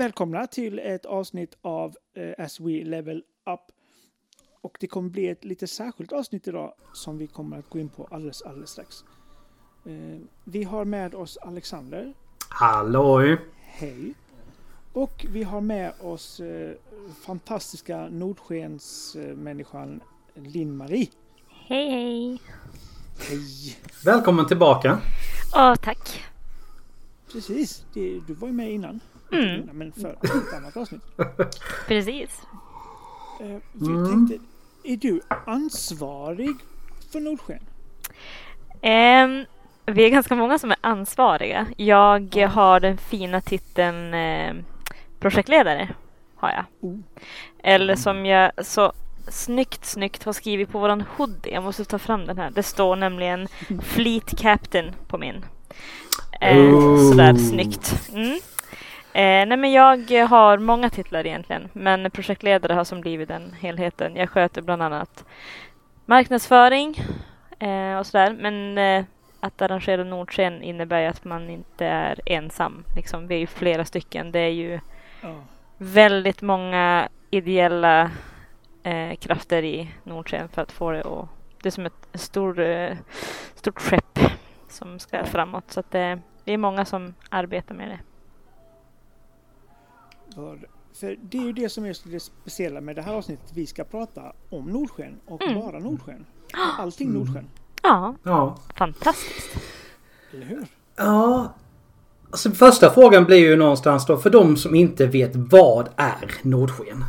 Välkomna till ett avsnitt av eh, As We Level Up. Och det kommer bli ett lite särskilt avsnitt idag som vi kommer att gå in på alldeles, alldeles strax. Eh, vi har med oss Alexander. Halloj! Hej! Och vi har med oss eh, fantastiska Nordskensmänniskan Linn-Marie. Hej hej! Hej! Välkommen tillbaka! Åh, tack! Precis, det, du var ju med innan. Mm. Innan, men för ett annat avsnitt. Precis. Eh, vi Mm. tänkte, är du ansvarig för Nordsken? Ehm, vi är ganska många som är ansvariga. Jag har den fina titeln eh, projektledare. Har jag. Oh. Eller som jag så snyggt, snyggt har skrivit på våran hoodie. Jag måste ta fram den här. Det står nämligen Fleet Captain på min. Eh, Oh. sådär snyggt. Mm. Eh, nej men jag har många titlar egentligen. Men projektledare har som blivit den helheten. Jag sköter bland annat marknadsföring eh, och sådär. Men eh, att arrangera Nordsken innebär ju att man inte är ensam. Liksom, vi är ju flera stycken. Det är ju Ja. väldigt många ideella eh, krafter i Nordsken för att få det att... Det är som ett stor, eh, stort skepp som ska framåt. Så att det, vi är många som arbetar med det. För, för det är ju det som är det speciella med det här avsnittet. Vi ska prata om Nordsken och Mm. bara Nordsken. Allting Nordsken. Ja, Ja. fantastiskt. Eller hur? Ja. Alltså första frågan blir ju någonstans då för de som inte vet vad är Nordsken?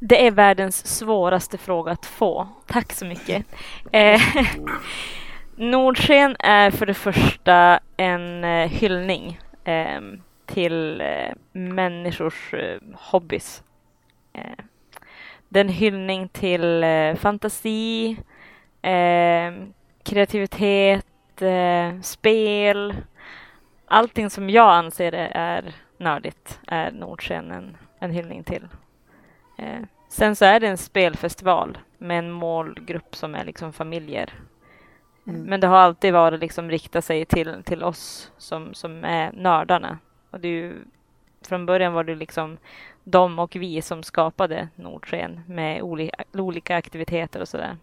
Det är världens svåraste fråga att få. Tack så mycket. Eh, Nordsken är för det första en eh, hyllning eh, till eh, människors eh, hobbys. Eh, det är en hyllning till fantasi, kreativitet, spel. Allting som jag anser är nördigt är Nordsken en, en hyllning till. Sen så är det en spelfestival med en målgrupp som är liksom familjer. Mm. Men det har alltid varit liksom rikta sig till, till oss som, som är nördarna. Och det är ju, från början var det liksom de och vi som skapade Nordsken med olika, olika aktiviteter och sådär.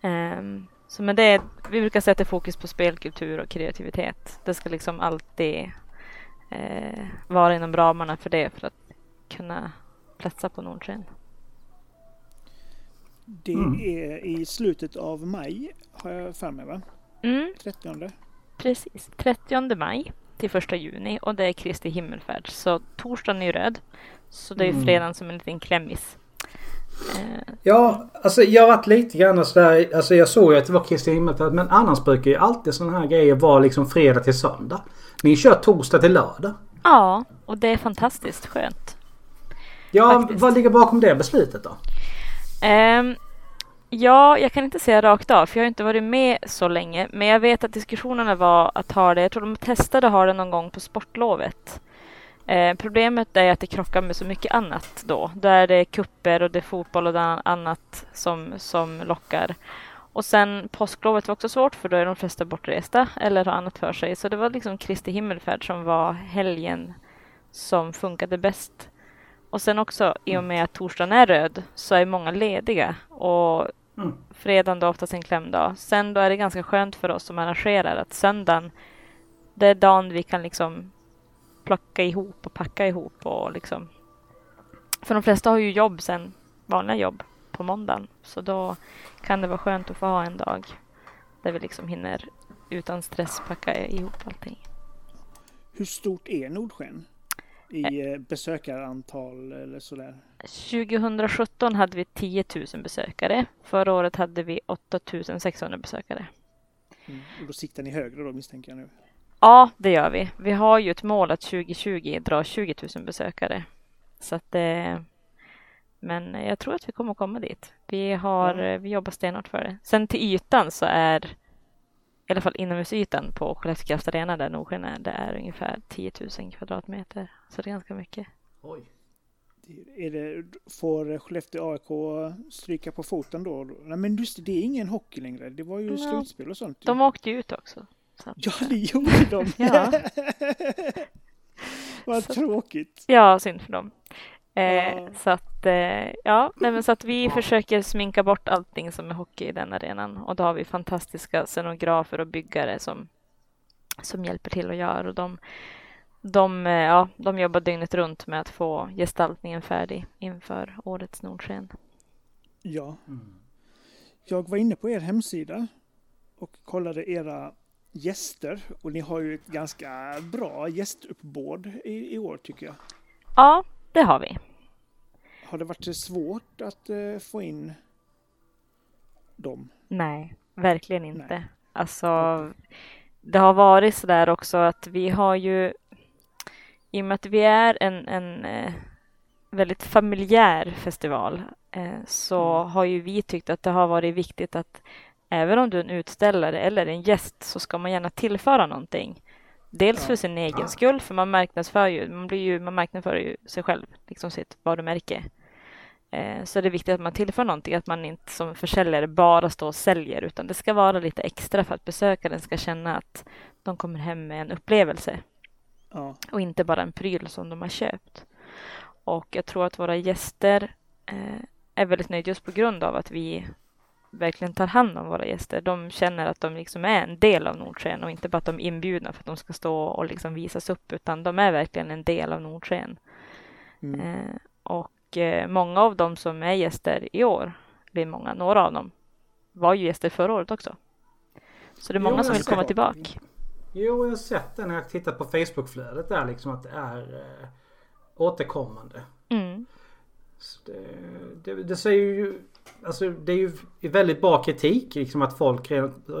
Ehm, så men det är, vi brukar sätta fokus på spelkultur och kreativitet. Det ska liksom alltid eh, vara inom ramarna för det för att kunna platsa på Nordsken. Det Mm. är i slutet av maj har jag för mig va? Mm, 30. precis. 30 maj till 1 juni och det är Kristi himmelfärd. Så torsdagen är ju röd. Så det är ju Mm. fredagen som en liten klämmis. Eh, Ja, alltså jag varit lite grann sådär. Alltså jag såg ju att det var Kristi himmelfärd. Men annars brukar ju alltid sådana här grejer vara liksom fredag till söndag. Ni kör torsdag till lördag. ja, och det är fantastiskt skönt. Ja, Faktiskt. vad ligger bakom det beslutet då? Ehm, ja, jag kan inte säga rakt av, för jag har inte varit med så länge. Men jag vet att diskussionerna var att ha det, jag tror de testade att ha det någon gång på sportlovet. Eh, problemet är att det krockar med så mycket annat då. Då är det kupper och det är fotboll och det är annat som, som lockar. Och sen påsklovet var också svårt för då är de flesta bortresta eller har annat för sig. Så det var liksom Kristi himmelfärd som var helgen som funkade bäst. Och sen också i och med att torsdagen är röd så är många lediga och Mm. fredagen då oftast en klämdag. Sen då är det ganska skönt för oss som arrangerar att söndagen det är dagen vi kan liksom plocka ihop och packa ihop och liksom för de flesta har ju jobb sen, vanliga jobb på måndagen. Så då kan det vara skönt att få ha en dag där vi liksom hinner utan stress packa ihop allting. Hur stort är Nordsken? I eh, besökarantal eller sådär? 2017 hade vi 10 000 besökare. Förra året hade vi 8 600 besökare. Mm. Och då siktar ni högre då misstänker jag nu. Ja, det gör vi. Vi har ju ett mål att 2020 dra 20 000 besökare. Så att det... Men jag tror att vi kommer komma dit. Vi, har, Ja. vi jobbar stenhårt för det. Sen till ytan så är i alla fall inomhusytan på Skellefteå Kraft Arena där Nordsken är, det är ungefär 10 000 kvadratmeter. Så det är ganska mycket. Oj. Är det, får Skellefteå AIK stryka på foten då? Nej men just det, det är ingen hockey längre. Det var ju Ja. slutspel och sånt. De åkte ju ut också. Så Ja, det gjorde de. Ja. Vad tråkigt. Ja, synd för dem. Eh, Ja. Så att, eh, ja, nej, men så att vi försöker sminka bort allting som är hockey i den arenan. Och då har vi fantastiska scenografer och byggare som, som hjälper till att göra. Och de, de, eh, ja, de jobbar dygnet runt med att få gestaltningen färdig inför årets Nordsken. Ja, Mm. jag var inne på er hemsida och kollade era gäster och ni har ju ett ganska bra gästuppbåd i, i år tycker jag. Ja, det har vi. Har det varit svårt att eh, få in dem? Nej, verkligen inte. Nej. Alltså, det har varit så där också att vi har ju, i och med att vi är en, en eh, väldigt familjär festival, eh, så Mm. har ju vi tyckt att det har varit viktigt att även om du är en utställare eller en gäst så ska man gärna tillföra någonting. Dels för sin egen skull, för man marknadsför ju, man blir ju, man marknadsför ju sig själv, liksom sitt varumärke. Eh, Så det är viktigt att man tillför någonting, att man inte som försäljare bara står och säljer, utan det ska vara lite extra för att besökaren ska känna att de kommer hem med en upplevelse Ja, och inte bara en pryl som de har köpt. Och jag tror att våra gäster eh, är väldigt nöjda just på grund av att vi verkligen tar hand om våra gäster. De känner att de liksom är en del av Nordsken och inte bara att de är inbjudna för att de ska stå och liksom visas upp, utan de är verkligen en del av Nordsken. mm. Eh, och eh, många av dem som är gäster i år, det är många, några av dem, var ju gäster förra året också. Så det är Jo, många jag som vill komma tillbaka. Jo, jag har sett det när jag tittat på Facebookflödet där liksom att det är eh, återkommande. Mm. Det, det, det säger ju... Alltså det är ju väldigt bra kritik liksom att folk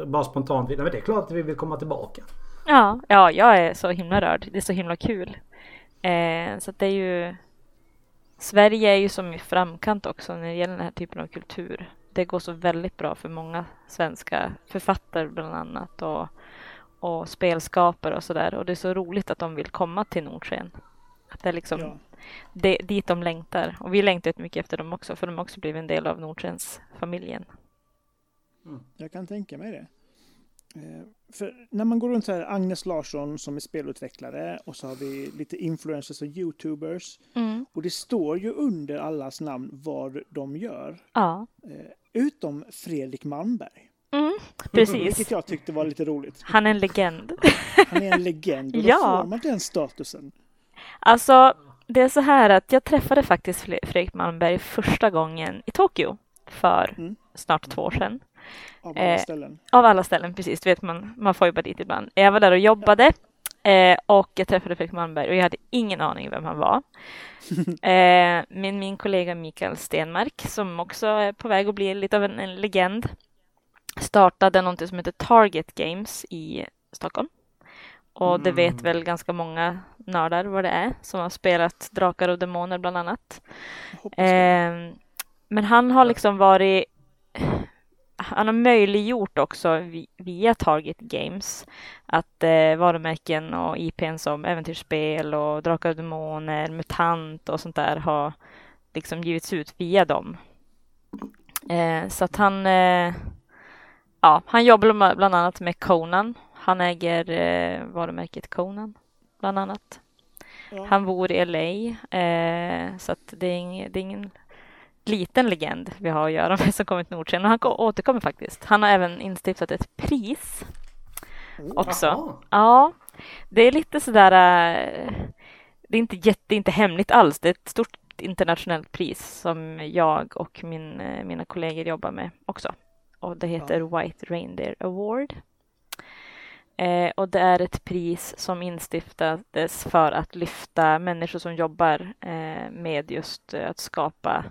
bara spontant vill... Men det är klart att vi vill komma tillbaka. Ja, ja, jag är så himla rörd. Det är så himla kul. Eh, så att det är ju... Sverige är ju som i framkant också när det gäller den här typen av kultur. Det går så väldigt bra för många svenska författare bland annat och, och spelskapare och sådär. Och det är så roligt att de vill komma till Nordsken. Att det är liksom ja. Det, dit de längtar. Och vi längtar mycket efter dem också, för de har också blivit en del av Nordskens familjen. Jag kan tänka mig det. Eh, För när man går runt så här, Agnes Larsson som är spelutvecklare och så har vi lite influencers och youtubers. Och det står ju under allas namn vad de gör. Ja, Eh, Utom Fredrik Malmberg. mm, Vilket precis. jag tyckte var lite roligt. Han är en legend. Han är en legend och då Ja. får man den statusen. Alltså, det är så här att jag träffade faktiskt Fre- Fredrik Malmberg första gången i Tokyo för Mm. snart två år sedan. Av alla Eh, ställen. Av alla ställen, precis. Du vet, man, man får ju bara dit ibland. Jag var där och jobbade eh, och jag träffade Fredrik Malmberg och jag hade ingen aning vem han var. Eh, men min kollega Mikael Stenmark, som också är på väg att bli lite av en, en legend, startade någonting som heter Target Games i Stockholm. Och det vet Mm. väl ganska många nördar vad det är, som har spelat Drakar och Demoner bland annat. Eh, men han har liksom varit han har möjliggjort också vi- via Target Games att eh, varumärken och IPn som Äventyrsspel och Drakar och Demoner, MUTANT och sånt där har liksom givits ut via dem. Eh, så att han, eh, ja, han jobbar bland annat med Conan. Han äger eh, varumärket Conan, bland annat. Ja. Han bor i LA, eh, så att det är, ing, det är ingen liten legend vi har att göra med som kommer till Nordsken. Och han ko- återkommer faktiskt. Han har även instiftat ett pris Oh, också. Jaha. Ja, det är lite sådär... eh, Det är inte jätte, det är inte hemligt alls. Det är ett stort internationellt pris som jag och min, eh, mina kollegor jobbar med också. Och det heter White Reindeer Award. Eh, och det är ett pris som instiftades för att lyfta människor som jobbar eh, med just eh, att skapa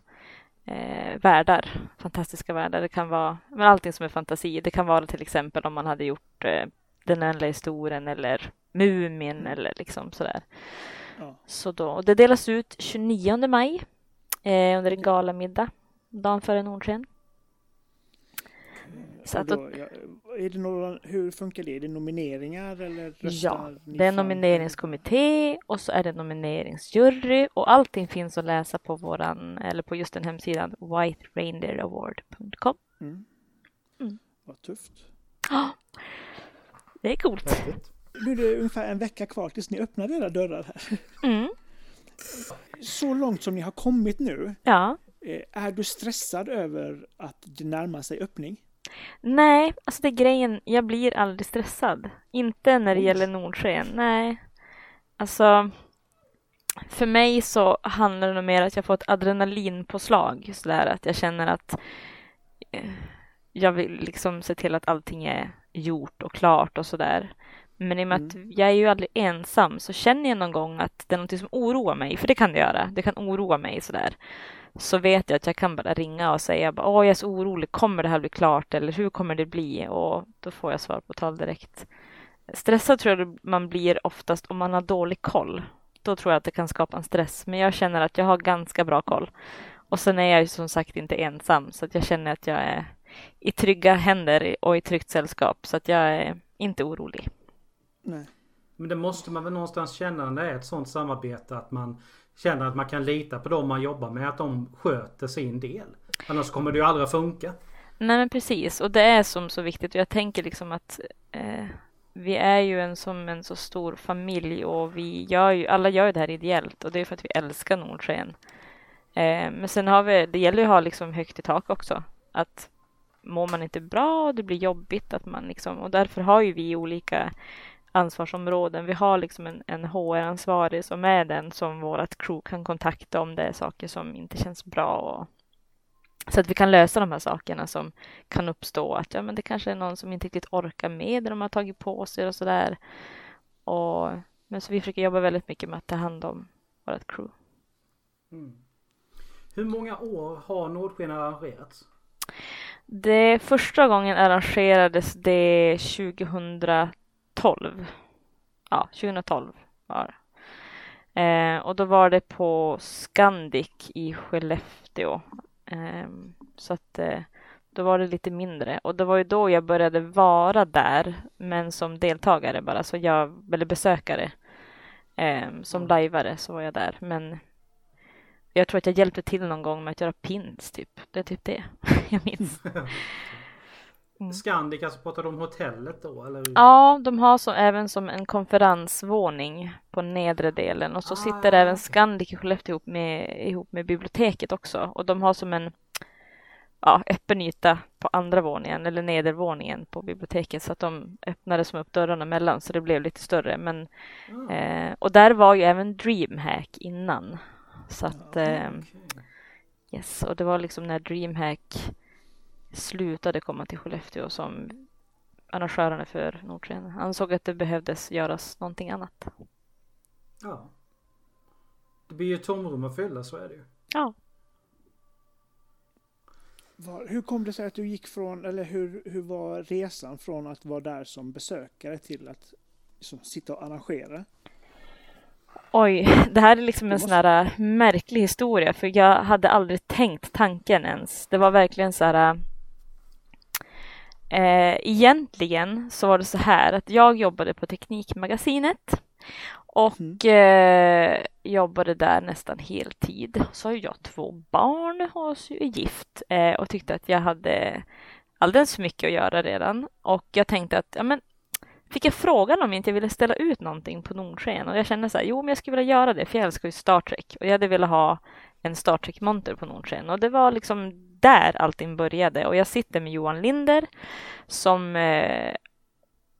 eh, världar, fantastiska världar. Det kan vara men allting som är fantasi. Det kan vara till exempel om man hade gjort eh, Den ändliga historien eller Mumin eller liksom sådär. Ja. Så då, och det delas ut 29 maj eh, under en galamiddag, dagen före Nordsken. Så att då, ja, är det några, hur funkar det? Är det nomineringar eller Ja, det är nomineringskommitté och så är det nomineringsjury och allting finns att läsa på våran, eller på just den hemsidan whitereindeeraward.com. Mm. Mm. Vad tufft. Det är coolt. Nu är det ungefär en vecka kvar tills ni öppnar era dörrar här. Mm. Så långt som ni har kommit nu, Ja. eh, är du stressad över att det närmar sig öppning? Nej, alltså det är grejen. Jag blir aldrig stressad. Inte när det gäller Nordsken. Nej. Alltså, för mig så handlar det nog mer att jag får ett adrenalinpåslag. Sådär att jag känner att eh, jag vill liksom se till att allting är gjort och klart och sådär. Men i och med att jag är ju aldrig ensam så känner jag någon gång att det är något som oroar mig, för det kan det göra. Det kan oroa mig sådär. Så vet jag att jag kan bara ringa och säga åh jag är så orolig, kommer det här bli klart eller hur kommer det bli? Och då får jag svar på tal direkt. Stressad tror jag man blir oftast om man har dålig koll. Då tror jag att det kan skapa en stress. Men jag känner att jag har ganska bra koll. Och sen är jag ju som sagt inte ensam så att jag känner att jag är i trygga händer och i tryggt sällskap så att jag är inte orolig. Nej. Men det måste man väl någonstans känna när det är ett sånt samarbete att man känner att man kan lita på dem man jobbar med. Att de sköter sin del. Annars kommer det ju aldrig att funka. Nej men precis och det är som så viktigt och jag tänker liksom att eh, vi är ju en som en så stor familj och vi gör ju, alla gör ju det här ideellt och det är för att vi älskar Nordsken. Eh, men sen har vi, det gäller ju att ha liksom högt i tak också. Att mår man inte bra och det blir jobbigt att man liksom, och därför har ju vi olika ansvarsområden. Vi har liksom en, en HR-ansvarig som är den som vårt crew kan kontakta om det är saker som inte känns bra. Och, så att vi kan lösa de här sakerna som kan uppstå. Att ja, men det kanske är någon som inte riktigt orkar med det de har tagit på sig och sådär. Och, men så vi försöker jobba väldigt mycket med att ta hand om vårt crew. Mm. Hur många år har Nordsken arrangerats? Det första gången arrangerades det 2012. Ja, 2012 var det. Eh, och då var det på Scandic i Skellefteå. Eh, så att eh, då var det lite mindre och det var ju då jag började vara där men som deltagare bara, så jag, eller besökare. Eh, som lajvare så var jag där men jag tror att jag hjälpte till någon gång med att göra pins typ. Det är typ det jag minns. Mm. Scandic, alltså pratar du om hotellet då eller? Ja, de har så, även som en konferensvåning på nedre delen och så Ah, sitter även okej. Scandic i Skellefteå ihop med, ihop med biblioteket också och de har som en ja, öppen yta på andra våningen eller nedervåningen på biblioteket så att de öppnade som upp dörrarna mellan så det blev lite större men Ah, eh, och där var ju även DreamHack innan så att Ja, eh, okej. Yes, och det var liksom när DreamHack slutade komma till Skellefteå som arrangörerna för Nordsken ansåg att det behövdes göras någonting annat. Ja. Det blir ju tomrum att fylla, så är det ju. Ja, Var, hur kom det sig att du gick från, eller hur, hur var resan från att vara där som besökare till att liksom, sitta och arrangera? oj, det här är liksom en sån här äh, märklig historia för jag hade aldrig tänkt tanken ens. Det var verkligen så här Eh, egentligen så var det så här att jag jobbade på Teknikmagasinet och eh, jobbade där nästan heltid. Så har jag två barn och är gift eh, och tyckte att jag hade alldeles för mycket att göra redan. Och jag tänkte att, ja men fick jag frågan om jag inte ville ställa ut någonting på Nordsken och jag kände så här, jo men jag skulle vilja göra det för jag älskar ju Star Trek och jag hade velat ha en Star Trek-monter på Nordsken och det var liksom där allting började. Och jag sitter med Johan Linder som eh,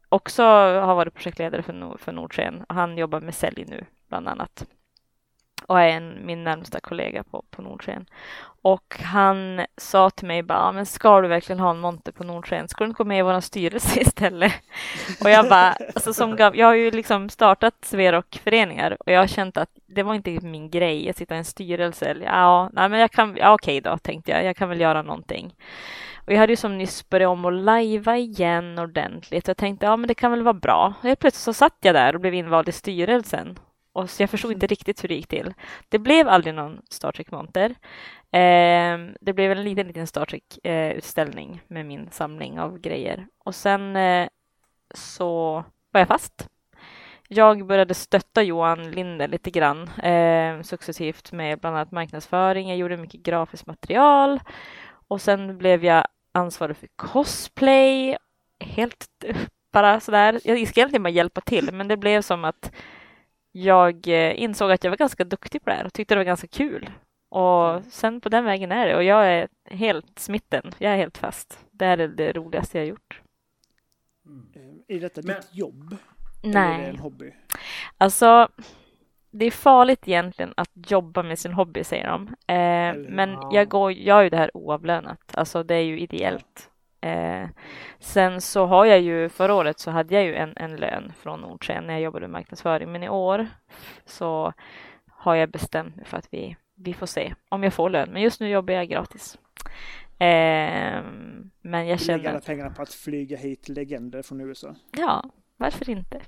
också har varit projektledare för, Nord- för Nordsken och han jobbar med sälj nu bland annat och är en, min närmsta kollega på, på Nordsken. Och han sa till mig bara, men ska du verkligen ha en monter på Nordsken? Ska du inte gå med i vår styrelse istället? Och jag bara, alltså som gav, jag har ju liksom startat Sverok-föreningar och jag har känt att det var inte min grej att sitta i en styrelse. Eller, Ja, nej, men jag kan, ja, okej då, tänkte jag, jag kan väl göra någonting. Och jag hade ju som nyss börjat om att lajva igen ordentligt. Jag tänkte, ja men det kan väl vara bra. Och helt plötsligt så satt jag där och blev invald i styrelsen. Och så jag förstod inte riktigt hur det gick till. Det blev aldrig någon Star Trek-monter. Eh, det blev en liten, liten Star Trek-utställning med min samling av grejer. Och sen eh, så var jag fast. Jag började stötta Johan Linder lite grann eh, successivt med bland annat marknadsföring. Jag gjorde mycket grafiskt material och sen blev jag ansvarig för cosplay. Helt bara sådär. Jag ska egentligen bara hjälpa till, men det blev som att jag eh, insåg att jag var ganska duktig på det här och tyckte det var ganska kul. Och sen på den vägen är det och jag är helt smitten. Jag är helt fast. Det är det roligaste jag gjort. Mm. Är detta men... ditt jobb? Nej. Eller är det en hobby? Alltså, det är farligt egentligen att jobba med sin hobby, säger de. Eh, men jag går, gör ju det här oavlönat. Alltså, det är ju ideellt. Eh, sen så har jag ju, förra året så hade jag ju en, en lön från Nordsjön när jag jobbade med marknadsföring, men i år så har jag bestämt mig för att vi, vi får se om jag får lön. Men just nu jobbar jag gratis. Eh, men jag känner... Lägga alla pengarna på att flyga hit legender från USA. Ja, varför inte?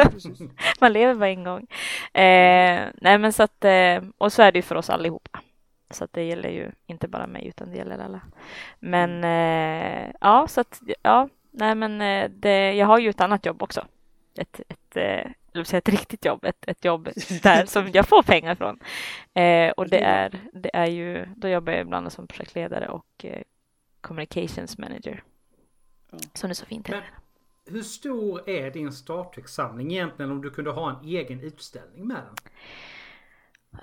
man lever bara en gång. Eh, nej men så att, eh, och så är det ju för oss allihopa. Så att det gäller ju inte bara mig utan det gäller alla. Men mm. eh, ja, så att ja, nej men eh, det, jag har ju ett annat jobb också. Ett, ett, eh, säga ett riktigt jobb, ett, ett jobb där som jag får pengar från. Eh, och det är, det är ju, då jobbar jag ibland som projektledare och eh, communications manager. Ja. Som det så fint heter. Hur stor är din Star Trek-samling egentligen om du kunde ha en egen utställning med den?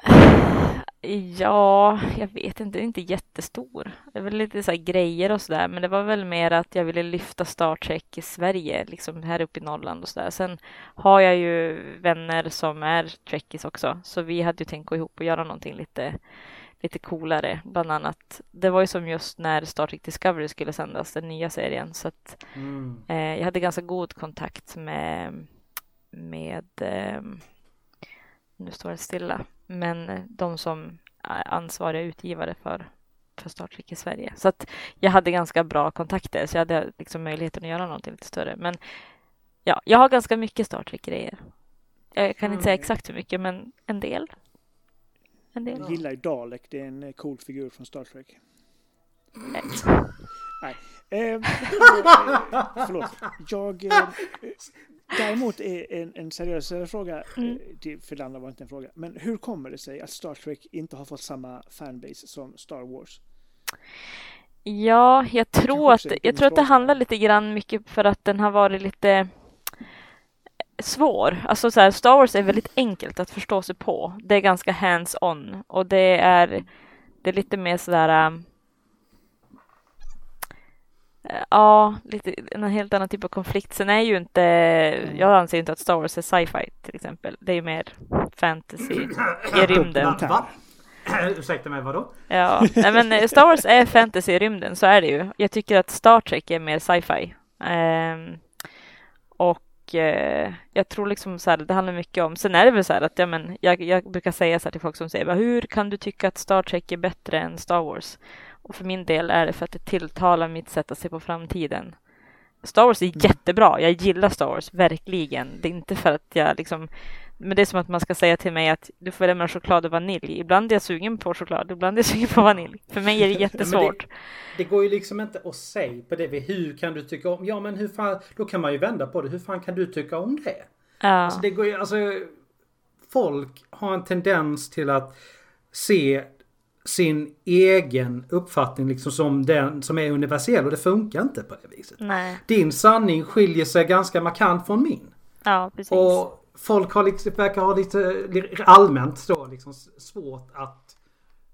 Ja, jag vet inte, det är inte jättestor. Det är väl lite så grejer och sådär, men det var väl mer att jag ville lyfta Star Trek i Sverige, liksom här uppe i Norrland och sådär. Sen har jag ju vänner som är Trekkies också, så vi hade ju tänkt gå ihop och göra någonting lite, lite coolare. Bland annat, det var ju som just när Star Trek Discovery skulle sändas, den nya serien, så att mm. eh, jag hade ganska god kontakt med, med eh, nu står det stilla, men de som är ansvariga utgivare för, för Star Trek i Sverige. Så att jag hade ganska bra kontakter, så jag hade liksom möjligheten att göra någonting lite större. Men ja, jag har ganska mycket Star Trek-grejer. Jag kan mm. inte säga exakt hur mycket, men en del. En del. Jag gillar ju Dalek, det är en cool figur från Star Trek. Nej. Nej. Eh, förlåt. Jag, eh, Däremot är en, en seriösare fråga, mm. Eh, för det andra var inte en fråga, men hur kommer det sig att Star Trek inte har fått samma fanbase som Star Wars? Ja, jag tror att, jag tror att det handlar lite grann mycket för att den har varit lite svår. Alltså så här, Star Wars är väldigt enkelt att förstå sig på. Det är ganska hands-on och det är, det är lite mer sådär Eh, ja, lite, en helt annan typ av konflikt. Sen är ju inte, jag anser inte att Star Wars är sci-fi till exempel. Det är ju mer fantasy i rymden. Ursäkta mig, vadå? Ja, nej men eh, Star Wars är fantasy i rymden, så är det ju. Jag tycker att Star Trek är mer sci-fi. Um, och uh, jag tror liksom så här, det handlar mycket om, sen är det väl så här att ja, men, jag, jag brukar säga så här till folk som säger, hur kan du tycka att Star Trek är bättre än Star Wars? Och för min del är det för att det tilltalar mitt sätt att se på framtiden. Star Wars är mm. jättebra. Jag gillar Star Wars, verkligen. Det är inte för att jag liksom... Men det är som att man ska säga till mig att du får välja mellan choklad och vanilj. Ibland är jag sugen på choklad, ibland är jag sugen på vanilj. För mig är det jättesvårt. det, det, går ju liksom inte att säga på det. Hur kan du tycka om... Ja, men hur fan... Då kan man ju vända på det. Hur fan kan du tycka om det? Ja. Alltså, det går ju... Alltså... Folk har en tendens till att se sin egen uppfattning liksom som den som är universell och det funkar inte på det viset. Nej. Din sanning skiljer sig ganska markant från min. Ja, precis. Och folk har liksom, verkar ha lite allmänt då liksom svårt att,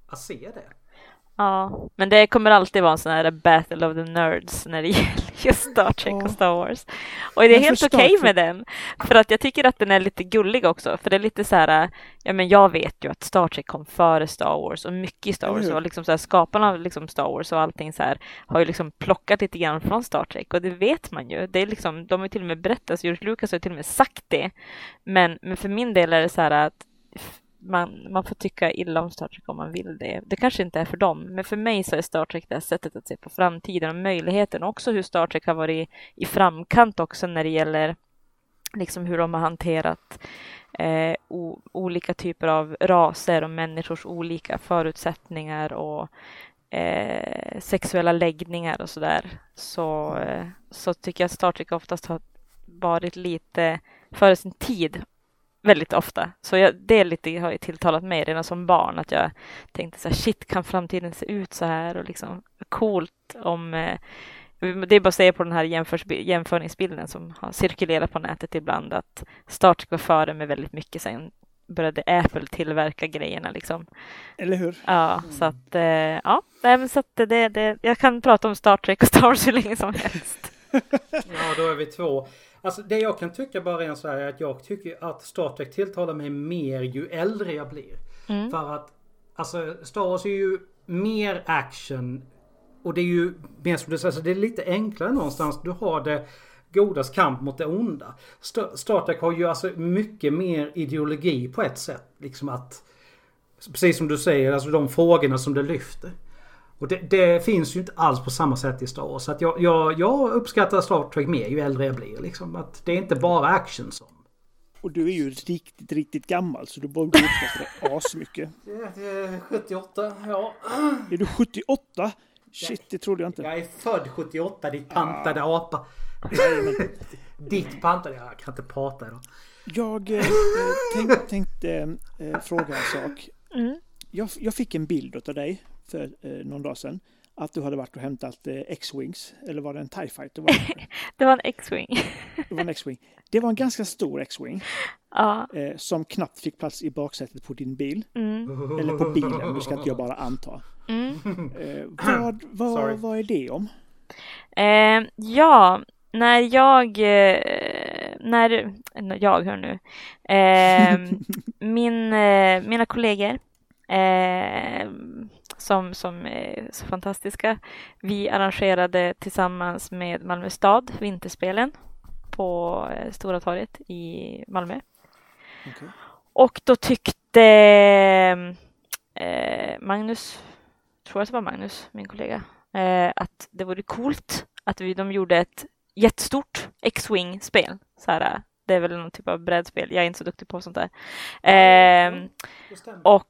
att se det. Ja, men det kommer alltid vara en sån här battle of the nerds när det gäller just Star Trek och Star Wars. Och det är helt okej okay med den. För att jag tycker att den är lite gullig också. För det är lite så här, ja men jag vet ju att Star Trek kom före Star Wars och mycket i Star Wars. Och liksom så här, skaparna av liksom Star Wars och allting så här har ju liksom plockat lite grann från Star Trek. Och det vet man ju. Det är liksom, de har ju till och med berättat, George Lucas har till och med sagt det. Men, men för min del är det så här att man, man får tycka illa om Star Trek om man vill det. Det kanske inte är för dem, men för mig så är Star Trek det sättet att se på framtiden och möjligheten. Också hur Star Trek har varit i framkant också när det gäller liksom hur de har hanterat eh, o, olika typer av raser och människors olika förutsättningar och eh, sexuella läggningar och sådär. Så, eh, så tycker jag att Star Trek oftast har varit lite före sin tid väldigt ofta. Så jag, det lite har ju tilltalat mig redan som barn att jag tänkte så här, shit kan framtiden se ut så här och liksom coolt om eh, det är bara att säga på den här jämförningsbilden som har cirkulerat på nätet ibland att Star Trek var före med väldigt mycket. Sen började Apple tillverka grejerna liksom. Eller hur? Ja, mm. så att eh, ja, så att det, det, jag kan prata om Star Trek och Star Wars hur länge som helst. ja, då är vi två. Alltså det jag kan tycka bara rent så här är att jag tycker att Star Trek tilltalar mig mer ju äldre jag blir. Mm. För att alltså Star Wars är ju mer action och det är ju mer som du säger, alltså det är lite enklare någonstans. Du har det godas kamp mot det onda. Star Trek har ju alltså mycket mer ideologi på ett sätt. Liksom att Precis som du säger, alltså de frågorna som det lyfter. Och det, det, finns ju inte alls på samma sätt i Star Wars. Så att jag, jag, jag uppskattar Star Trek mer ju äldre jag blir. Liksom. Att det är inte bara action som... Och du är ju riktigt, riktigt gammal så du borde uppskatta det asmycket. Det är 78, ja. Är du 78? Shit, det trodde jag inte. Jag är född 78, ditt pantade ah. apa. Ditt pantade... Jag kan inte prata idag. Jag eh, tänk, tänkte eh, fråga en sak. Mm. Jag, jag, fick en bild av dig för eh, någon dag sedan. Att du hade varit och hämtat eh, X-Wings. Eller var det en TIE Fighter? Var det? det var en X-Wing. det var en X-Wing. Det var en ganska stor X-Wing. Ja. Eh, som knappt fick plats i baksätet på din bil. Mm. Eller på bilen, nu ska inte jag bara anta. Mm. Eh, vad, vad, vad är det om? Eh, ja, när jag, eh, när, jag hör nu, eh, min, eh, mina kollegor eh, som, som är så fantastiska. Vi arrangerade tillsammans med Malmö stad vinterspelen på eh, Stora torget i Malmö. Okay. Och då tyckte eh, Magnus, tror jag att det var Magnus, min kollega, eh, att det vore coolt att vi, de gjorde ett jättestort X-Wing-spel. Så här, det är väl någon typ av brädspel. Jag är inte så duktig på sånt där. Eh, och eh,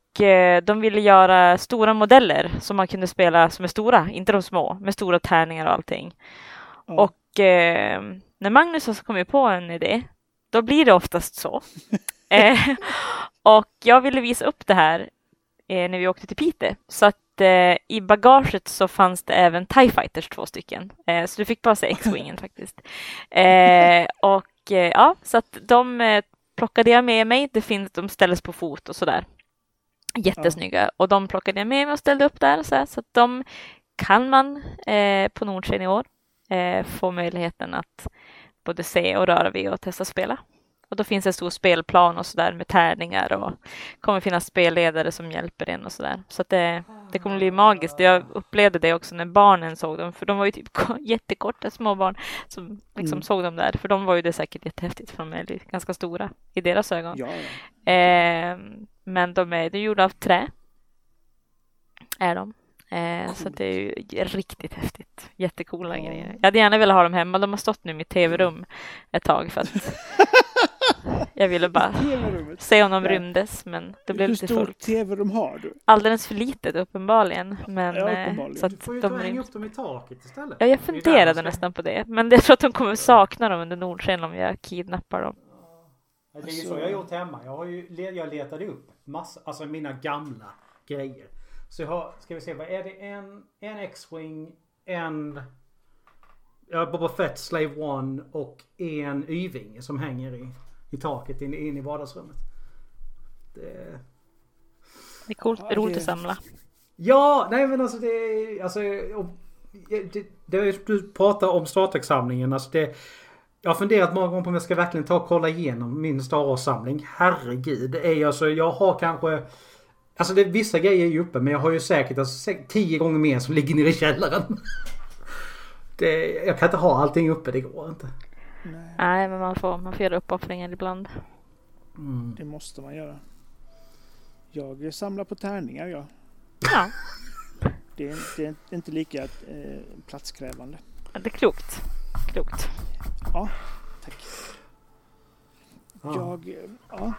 de ville göra stora modeller som man kunde spela som är stora, inte de små, med stora tärningar och allting. Mm. Och eh, när Magnus har kommit på en idé, då blir det oftast så. Eh, och jag ville visa upp det här eh, när vi åkte till Piteå. Så att eh, i bagaget så fanns det även TIE Fighters två stycken. Eh, så du fick bara se X-Wingen faktiskt. Eh, och eh, ja, så att de eh, plockade jag med mig. Det finns, de ställdes på fot och sådär. Jättesnygga. Ja. Och de plockade jag med mig och ställde upp där. Så, så att de kan man på Nordsken i år få möjligheten att både se och röra vid och testa spela. Och då finns en stor spelplan och sådär med tärningar och kommer finnas spelledare som hjälper en och sådär. Så att det, det kommer bli magiskt. Jag upplevde det också när barnen såg dem, för de var ju typ jättekorta små barn som liksom mm. såg dem där. För de var ju det säkert jättehäftigt, för de är ganska stora i deras ögon. Ja, ja. Eh, men de är, de är gjorda av trä. Är de. Eh, så det är ju riktigt häftigt. Jättekola ja. grejer. Jag hade gärna velat ha dem hemma. De har stått nu i mitt tv-rum ett tag för att jag ville bara se om de ja. rymdes. Men det blev lite fullt. Hur stort tv-rum har du? Alldeles för litet uppenbarligen. Men, ja, eh, uppenbarligen. Så att du får ju de hänga upp dem i taket istället. Ja, jag funderade nästan på det. Men jag tror att de kommer sakna dem under Nordsken om jag kidnappar dem. Det är ju så jag har gjort hemma. Jag, har ju, jag letade upp massa, alltså mina gamla grejer. Så jag har, ska vi se, vad är det? En, en X-Wing, en ja, Boba Fett Slave One och en Y-vinge som hänger i, i taket in, in i vardagsrummet. Det, det är coolt, ja, roligt det... att samla. Ja, nej men alltså det är, alltså, det, det, du pratar om Star Trek-samlingen, alltså det jag har funderat många gånger på om jag ska verkligen ta och kolla igenom min Star Wars-samling. Herregud, det är alltså, jag har kanske Alltså det, vissa grejer är ju uppe men jag har ju säkert alltså, tio gånger mer som ligger nere i källaren. Det, jag kan inte ha allting uppe, det går inte. Nej, Nej men man får, man får göra uppoffringar ibland. Mm. Det måste man göra. Jag samlar på tärningar jag. Ja. Det är, det är inte lika eh, platskrävande. Det är klokt. Klokt. Ja, tack. Jag, ja,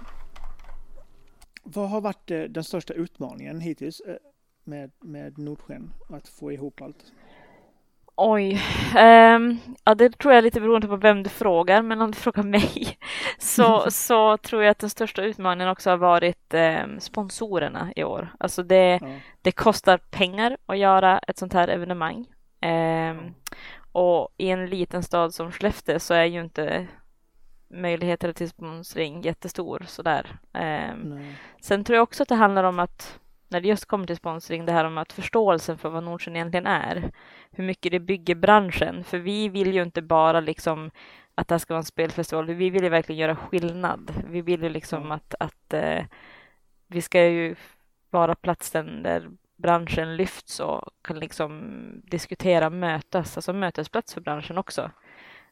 vad har varit eh, den största utmaningen hittills eh, med, med Nordsken? Att få ihop allt? Oj, um, ja det tror jag är lite beroende på vem du frågar, men om du frågar mig så, så tror jag att den största utmaningen också har varit um, sponsorerna i år. Alltså det, ja. det kostar pengar att göra ett sånt här evenemang. Um, Och i en liten stad som Skellefteå så är ju inte möjligheter till sponsring jättestor sådär. Eh, sen tror jag också att det handlar om att när det just kommer till sponsring, det här om att förståelsen för vad Nordsjön egentligen är, hur mycket det bygger branschen, för vi vill ju inte bara liksom att det här ska vara en spelfestival, vi vill ju verkligen göra skillnad. Vi vill ju liksom att, att eh, vi ska ju vara platsen där branschen lyfts och kan liksom diskutera, mötas, alltså mötesplats för branschen också.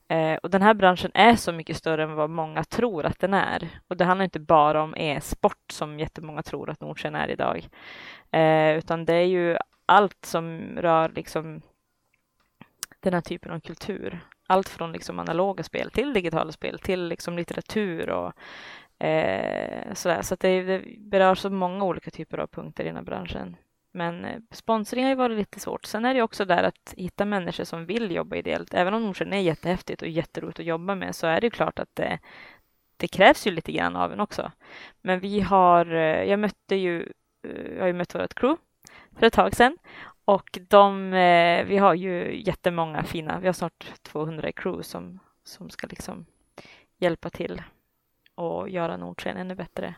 Eh, och den här branschen är så mycket större än vad många tror att den är. Och det handlar inte bara om e-sport som jättemånga tror att Nordsjön är idag. Eh, utan det är ju allt som rör liksom den här typen av kultur. Allt från liksom analoga spel till digitala spel till liksom litteratur och eh, sådär. Så att det, det berör så många olika typer av punkter i den här branschen. Men eh, sponsring har ju varit lite svårt. Sen är det också där att hitta människor som vill jobba ideellt. Även om Nordsjön är jättehäftigt och jätteroligt att jobba med så är det klart att det, det krävs ju lite grann av en också. Men vi har, eh, jag mötte ju, jag har ju mött vårt crew för ett tag sedan och de, vi har ju jättemånga fina, vi har snart 200 i crew som, som ska liksom hjälpa till och göra Nordsken ännu bättre.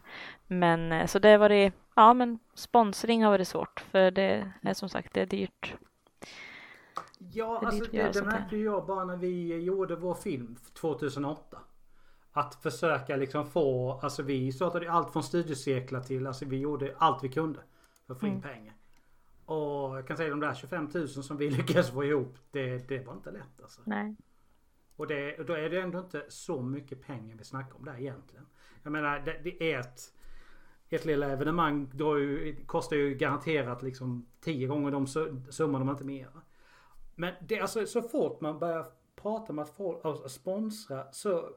Men eh, så det har varit, ja men sponsring har varit svårt för det är som sagt det är dyrt. Ja, det alltså det, det märkte jag bara när vi gjorde vår film 2008. Att försöka liksom få, alltså vi startade allt från studiecirklar till, alltså vi gjorde allt vi kunde för att få in mm. pengar. Och jag kan säga de där 25 000 som vi lyckades få ihop, det, det var inte lätt alltså. Nej. Och, det, och då är det ändå inte så mycket pengar vi snackar om där egentligen. Jag menar det, det är ett ett lilla evenemang ju, kostar ju garanterat liksom 10 gånger de summorna om inte mer. Men det är alltså så fort man börjar prata om att folk, alltså, sponsra så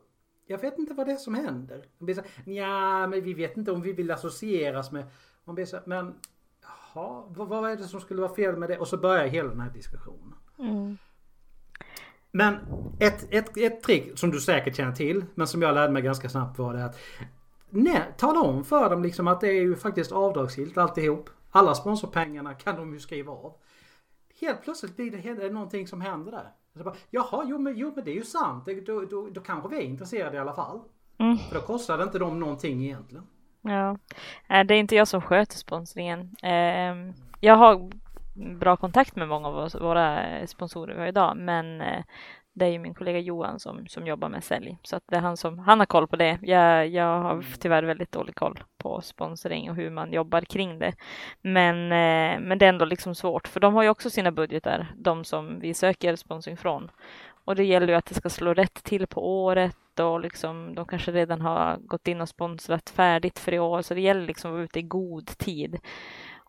jag vet inte vad det är som händer. De blir så ja men vi vet inte om vi vill associeras med. Man blir så men jaha, vad, vad är det som skulle vara fel med det? Och så börjar hela den här diskussionen. Mm. Men ett, ett, ett trick som du säkert känner till, men som jag lärde mig ganska snabbt var det att nej, tala om för dem liksom att det är ju faktiskt avdragsgillt alltihop. Alla sponsorpengarna kan de ju skriva av. Helt plötsligt blir det, det någonting som händer där. Så bara, Jaha, jo men, jo men det är ju sant. Då, då, då kanske vi är intresserade i alla fall. Mm. För då kostar det inte dem någonting egentligen. Ja, det är inte jag som sköter sponsringen. Ehm, jag har bra kontakt med många av våra sponsorer vi har idag, men eh, det är ju min kollega Johan som, som jobbar med sälj, så att det är han som han har koll på det. Jag, jag har mm. tyvärr väldigt dålig koll på sponsring och hur man jobbar kring det. Men, eh, men det är ändå liksom svårt, för de har ju också sina budgetar, de som vi söker sponsring från. Och det gäller ju att det ska slå rätt till på året och liksom, de kanske redan har gått in och sponsrat färdigt för i år, så det gäller liksom att vara ute i god tid.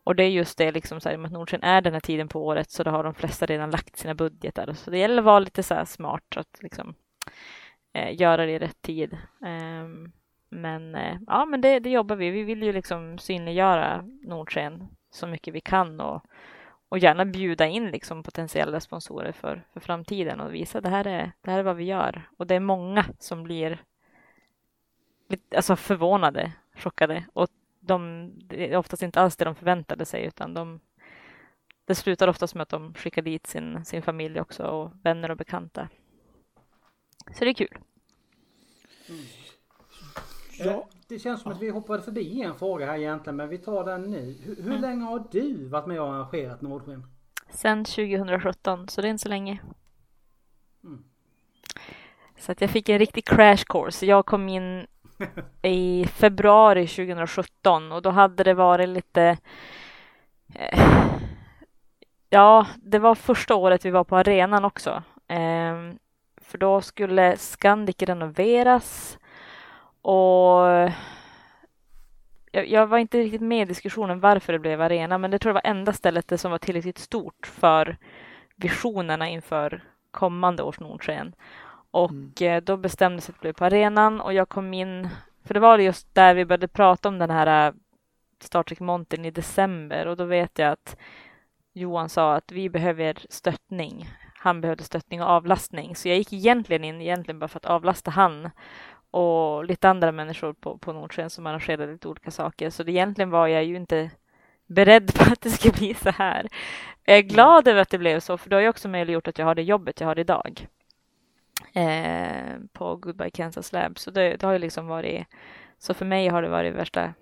Och det är just det, liksom så här, att Nordsjön är den här tiden på året så då har de flesta redan lagt sina budgetar. Så det gäller att vara lite så här smart att liksom, eh, göra det i rätt tid. Eh, men eh, ja, men det, det, jobbar vi. Vi vill ju liksom synliggöra Nordsjön så mycket vi kan och, och gärna bjuda in liksom potentiella sponsorer för, för framtiden och visa det här, är, det här är vad vi gör. Och det är många som blir alltså förvånade, chockade och de, det är oftast inte alls det de förväntade sig utan de, det slutar oftast med att de skickar dit sin, sin familj också och vänner och bekanta. Så det är kul. Mm. Ja. Det känns som att vi hoppade förbi en fråga här egentligen men vi tar den nu. Hur, hur mm. länge har du varit med och arrangerat Nordsken? Sen 2017 så det är inte så länge. Mm. Så att jag fick en riktig crash course. Jag kom in i februari 2017 och då hade det varit lite eh, Ja, det var första året vi var på arenan också. Ehm, för då skulle Scandic renoveras och jag, jag, var inte riktigt med i diskussionen varför det blev arena, men det tror jag var enda stället som var tillräckligt stort för visionerna inför kommande års Nordsken. Och mm. Eh, då bestämdes att blev på arenan och jag kom in, för det var just där vi började prata om den här eh, Star Trek Mountain i december och då vet jag att Johan sa att vi behöver stöttning. Han behövde stöttning och avlastning, så jag gick egentligen in egentligen bara för att avlasta han och lite andra människor på, på Nordsjön som arrangerade lite olika saker. Så det, egentligen var jag ju inte beredd på att det ska bli så här. Jag är glad över att det blev så, för det har ju också möjliggjort att jag har det jobbet jag har idag eh, på Goodbye Kansas Lab. Så det, det, har ju liksom varit, så för mig har det varit värsta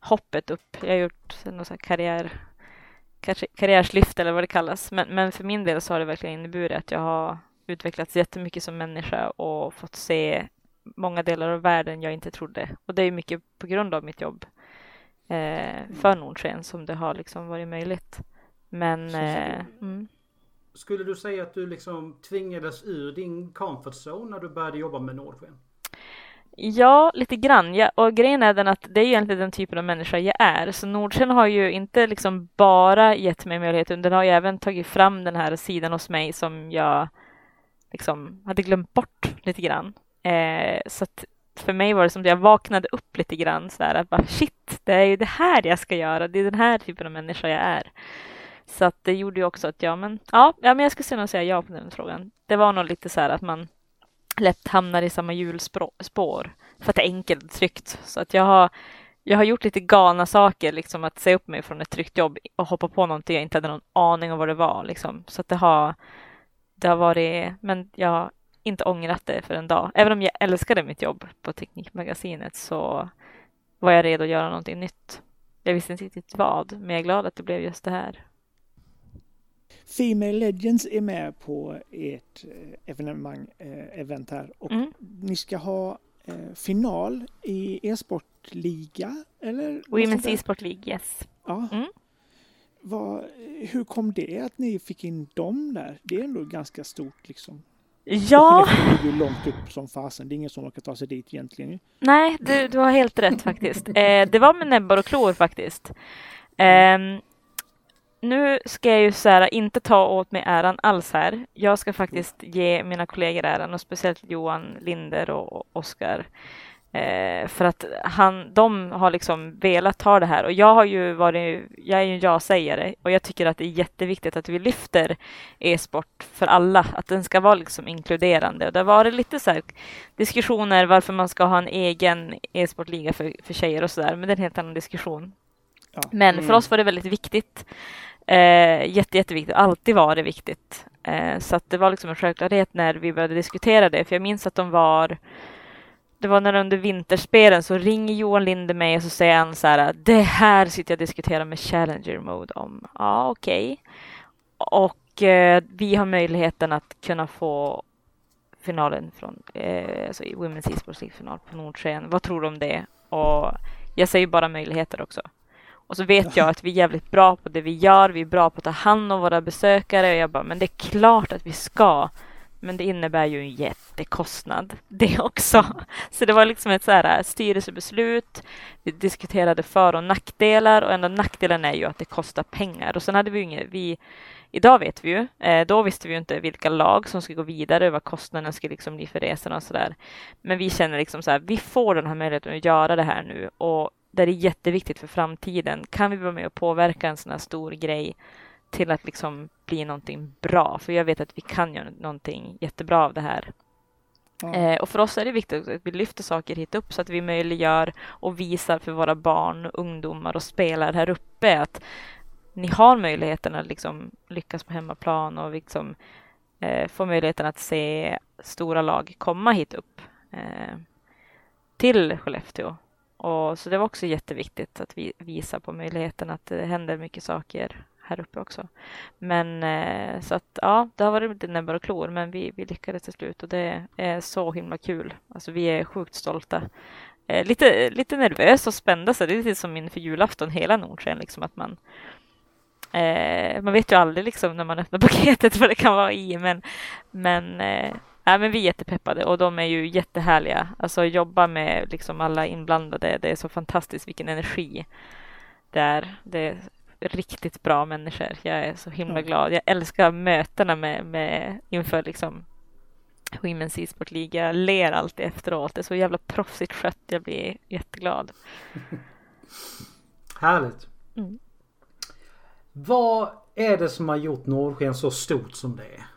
hoppet upp. Jag har gjort någon så karriär, karriärslyft eller vad det kallas. Men, men för min del så har det verkligen inneburit att jag har utvecklats jättemycket som människa och fått se många delar av världen jag inte trodde. Och det är mycket på grund av mitt jobb eh, för Nordsken som det har liksom varit möjligt. Men... Eh, mm. Skulle du säga att du liksom tvingades ur din comfort zone när du började jobba med Nordsken? Ja, lite grann. Ja, och grejen är den att det är egentligen den typen av människa jag är. Så Nordsken har ju inte liksom bara gett mig möjligheten, den har ju även tagit fram den här sidan hos mig som jag liksom hade glömt bort lite grann. Eh, så att för mig var det som att jag vaknade upp lite grann så här att bara shit, det är ju det här jag ska göra. Det är den här typen av människa jag är. Så att det gjorde ju också att jag, men ja, ja men jag skulle nog säga ja på den frågan. Det var nog lite så här att man lätt hamnar i samma hjulspår för att det är enkelt och tryggt. Så att jag har, jag har gjort lite galna saker, liksom att säga upp mig från ett tryggt jobb och hoppa på någonting jag inte hade någon aning om vad det var. Liksom. Så att det har, det har varit, men jag har inte ångrat det för en dag. Även om jag älskade mitt jobb på Teknikmagasinet så var jag redo att göra någonting nytt. Jag visste inte riktigt vad, men jag är glad att det blev just det här. Female Legends är med på ert eh, evenemang, eh, event här och mm. ni ska ha eh, final i e-sportliga eller? Women's e-sport League, yes. Ja. Mm. Vad, hur kom det att ni fick in dem där? Det är ändå ganska stort liksom. Ja. Det ligger långt upp som fasen. Det är ingen som orkar ta sig dit egentligen. Nej, du, du har helt rätt faktiskt. Eh, det var med näbbar och klor faktiskt. Eh, nu ska jag ju så här, inte ta åt mig äran alls här. Jag ska faktiskt ge mina kollegor äran och speciellt Johan Linder och Oskar. Eh, för att han, de har liksom velat ta det här och jag har ju varit, jag är ju en ja-sägare och jag tycker att det är jätteviktigt att vi lyfter e-sport för alla, att den ska vara liksom inkluderande. Och det har varit lite så diskussioner varför man ska ha en egen e-sportliga för, för tjejer och sådär, men det är en helt annan diskussion. Ja. Men för mm. oss var det väldigt viktigt. Eh, jätte, jätteviktigt, alltid var det viktigt. Eh, så att det var liksom en självklarhet när vi började diskutera det, för jag minns att de var det var när under vinterspelen så ringer Johan Linde mig och så säger han så här det här sitter jag och diskuterar med Challenger Mode om. Ja, okej. Okay. Och eh, vi har möjligheten att kunna få finalen från eh, alltså Women's e-sports League-final på Nordsken. Vad tror du om det? Och jag säger bara möjligheter också. Och så vet jag att vi är jävligt bra på det vi gör. Vi är bra på att ta hand om våra besökare. Och jag bara, men det är klart att vi ska. Men det innebär ju en jättekostnad det också. Så det var liksom ett så här äh, styrelsebeslut. Vi diskuterade för och nackdelar och enda nackdelen är ju att det kostar pengar. Och sen hade vi ju inget, vi, idag vet vi ju, eh, då visste vi ju inte vilka lag som skulle gå vidare och vad kostnaden skulle liksom bli för resorna och sådär. Men vi känner liksom så här, vi får den här möjligheten att göra det här nu och det är jätteviktigt för framtiden. Kan vi vara med och påverka en sån här stor grej till att liksom bli någonting bra. För jag vet att vi kan göra någonting jättebra av det här. Ja. Eh, och för oss är det viktigt att vi lyfter saker hit upp så att vi möjliggör och visar för våra barn, ungdomar och spelare här uppe att ni har möjligheten att liksom lyckas på hemmaplan och liksom, eh, få möjligheten att se stora lag komma hit upp eh, till Skellefteå. Och, så det var också jätteviktigt att vi visar på möjligheten att det händer mycket saker här uppe också. Men eh, så att ja, det har varit lite näbbar och klor, men vi, vi lyckades till slut och det är så himla kul. Alltså vi är sjukt stolta. Eh, lite, lite nervösa och spända, så det är lite som inför julafton hela Nordsjön liksom att man eh, man vet ju aldrig liksom när man öppnar paketet vad det kan vara i, men, men Ja, men vi är jättepeppade och de är ju jättehärliga. Alltså jobba med liksom alla inblandade, det är så fantastiskt vilken energi det är. Det är riktigt bra människor. Jag är så himla mm. glad. Jag älskar mötena med, med inför liksom Women's e-sport League. Jag ler alltid efteråt. Det är så jävla proffsigt skött. Jag blir jätteglad. Härligt. Mm. Vad är det som har gjort Norrsken så stort som det är?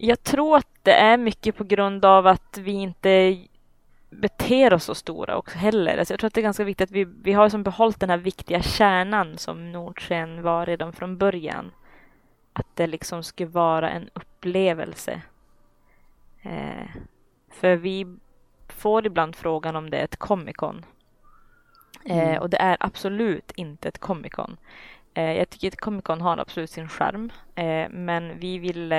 Jag tror att det är mycket på grund av att vi inte beter oss så stora också heller. Alltså jag tror att det är ganska viktigt att vi, vi har som behållit den här viktiga kärnan som Nordsken var redan från början. Att det liksom ska vara en upplevelse. Eh, för vi får ibland frågan om det är ett Comic Con. Eh, mm. och det är absolut inte ett Comic Con. Eh, jag tycker att Comic Con har absolut sin charm. Eh, men vi vill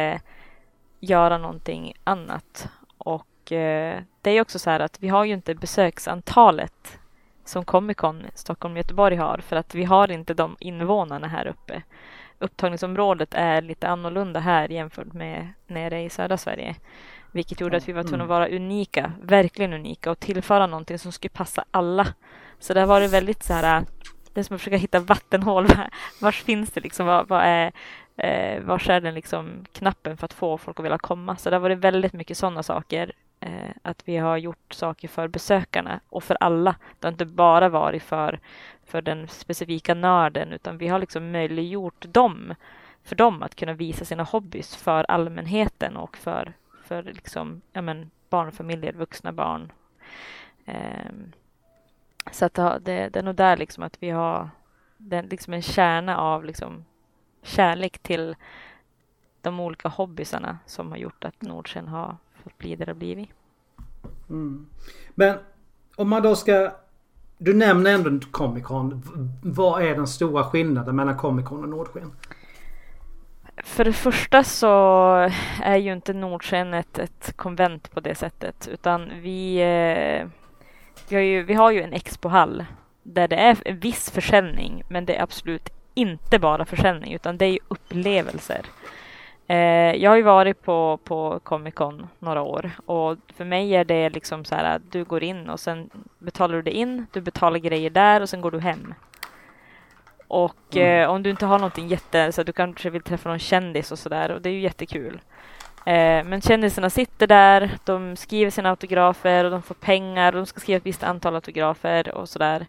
göra någonting annat. Och eh, det är också så här att vi har ju inte besöksantalet som Comic Con Stockholm och Göteborg har för att vi har inte de invånarna här uppe. Upptagningsområdet är lite annorlunda här jämfört med nere i södra Sverige. Vilket gjorde att vi var tvungna att mm. vara unika, verkligen unika och tillföra någonting som skulle passa alla. Så det har varit väldigt så här, det är som att försöka hitta vattenhål. Vars finns det liksom? Vad, vad är eh, vars är den liksom knappen för att få folk att vilja komma? Så det har varit väldigt mycket sådana saker. Eh, att vi har gjort saker för besökarna och för alla. Det har inte bara varit för, för den specifika nörden utan vi har liksom möjliggjort dem för dem att kunna visa sina hobbys för allmänheten och för, för liksom, ja men, barnfamiljer, vuxna barn. Eh, så att det, det, är nog där liksom att vi har den, liksom en kärna av liksom kärlek till de olika hobbysarna som har gjort att Nordsen har fått bli det det blivit. Mm. Men om man då ska... Du nämner ändå Comic Con. Vad är den stora skillnaden mellan Comic Con och Nordsken? För det första så är ju inte Nordsken ett, ett konvent på det sättet utan vi, eh, vi, har ju, vi har ju en expohall där det är en viss försäljning men det är absolut inte bara försäljning utan det är ju upplevelser. Eh, jag har ju varit på, på Comic Con några år och för mig är det liksom så här att du går in och sen betalar du det in, du betalar grejer där och sen går du hem. Och mm. eh, om du inte har någonting jätte, så du kanske vill träffa någon kändis och sådär och det är ju jättekul. Eh, men kändisarna sitter där, de skriver sina autografer och de får pengar och de ska skriva ett visst antal autografer och sådär.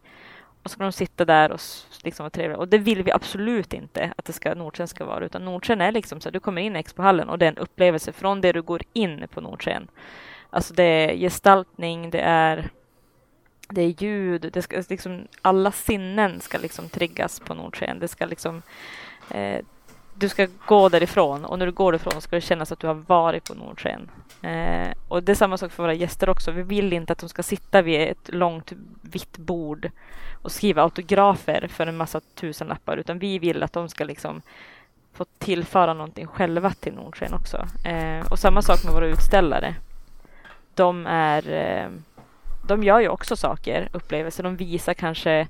Och så ska de sitta där och liksom vara trevliga. Och det vill vi absolut inte att det ska, Nordsken ska vara. Utan Nordsken är liksom så att du kommer in i Expohallen och det är en upplevelse från det du går in på Nordsken. Alltså det är gestaltning, det är, det är ljud, det ska alltså liksom, alla sinnen ska liksom triggas på Nordsken. Det ska liksom eh, du ska gå därifrån och när du går därifrån ska det kännas att du har varit på Nordsken. Eh, och det är samma sak för våra gäster också. Vi vill inte att de ska sitta vid ett långt vitt bord och skriva autografer för en massa tusenlappar utan vi vill att de ska liksom få tillföra någonting själva till Nordsken också. Eh, och samma sak med våra utställare. De är eh, de gör ju också saker, upplevelser. De visar kanske,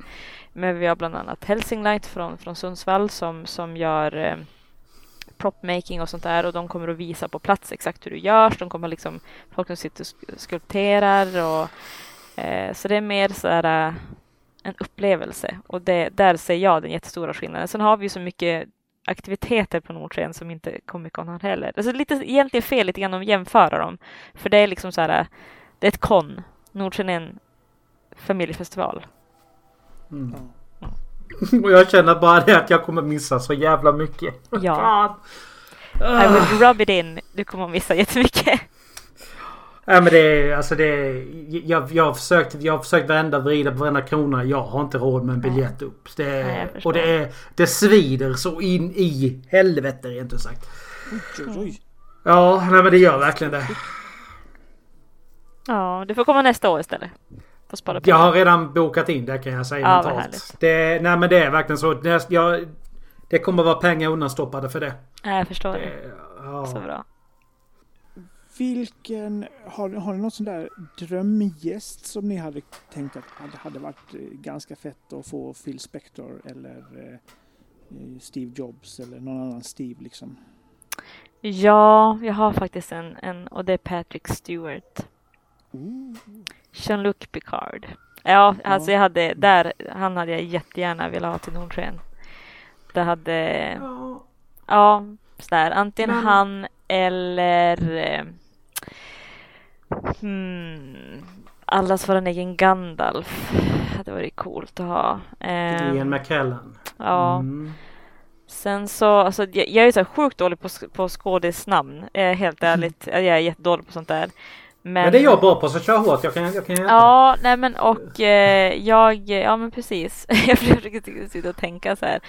men vi har bland annat Helsinglight från, från Sundsvall som, som gör eh, propmaking och sånt där och de kommer att visa på plats exakt hur det görs. De kommer liksom folk som sitter och skulpterar och eh, så det är mer så här uh, en upplevelse och det, där ser jag den jättestora skillnaden. Sen har vi så mycket aktiviteter på Nordsken som inte Comic Con har heller. Alltså lite egentligen fel lite grann att jämföra dem. För det är liksom så här, det är ett kon. Nordsken är en familjefestival. Mm. Och jag känner bara det att jag kommer missa så jävla mycket. Ja. I will rub it in. Du kommer att missa jättemycket. Nej men det är alltså det är, jag, jag, har försökt, jag har försökt vända och vrida på varenda krona. Jag har inte råd med en biljett upp. Det är, Nej, och det är, det svider så in i helvete rent ut sagt. Ja, nej men det gör verkligen det. Ja, du får komma nästa år istället. Får spara Jag har redan bokat in det kan jag säga ja, mentalt. Det, nej men det är verkligen så. Det, jag, det kommer vara pengar undanstoppade för det. Ja, jag förstår det. det ja. Så bra. Vilken, har, har ni någon sån där drömgäst som ni hade tänkt att det hade varit eh, ganska fett att få Phil Spector eller eh, Steve Jobs eller någon annan Steve liksom? Ja, jag har faktiskt en, en och det är Patrick Stewart. Jean-Luc Picard. Ja, alltså jag hade där, han hade jag jättegärna velat ha till Nordsken. Det hade, ja, sådär, antingen Men... han eller eh, hmm, allas vår egen Gandalf. Det hade varit coolt att ha. Eh, Ian McKellen. Ja. Mm. Sen så, alltså jag, jag är så sjukt dålig på, på skådisnamn. Eh, helt ärligt. Jag är jättedålig på sånt där. Men, men det är jag bra på, så kör hårt. Jag kan, jag kan Ja, nej men och eh, jag, ja men precis. jag försöker sitta och tänka så här.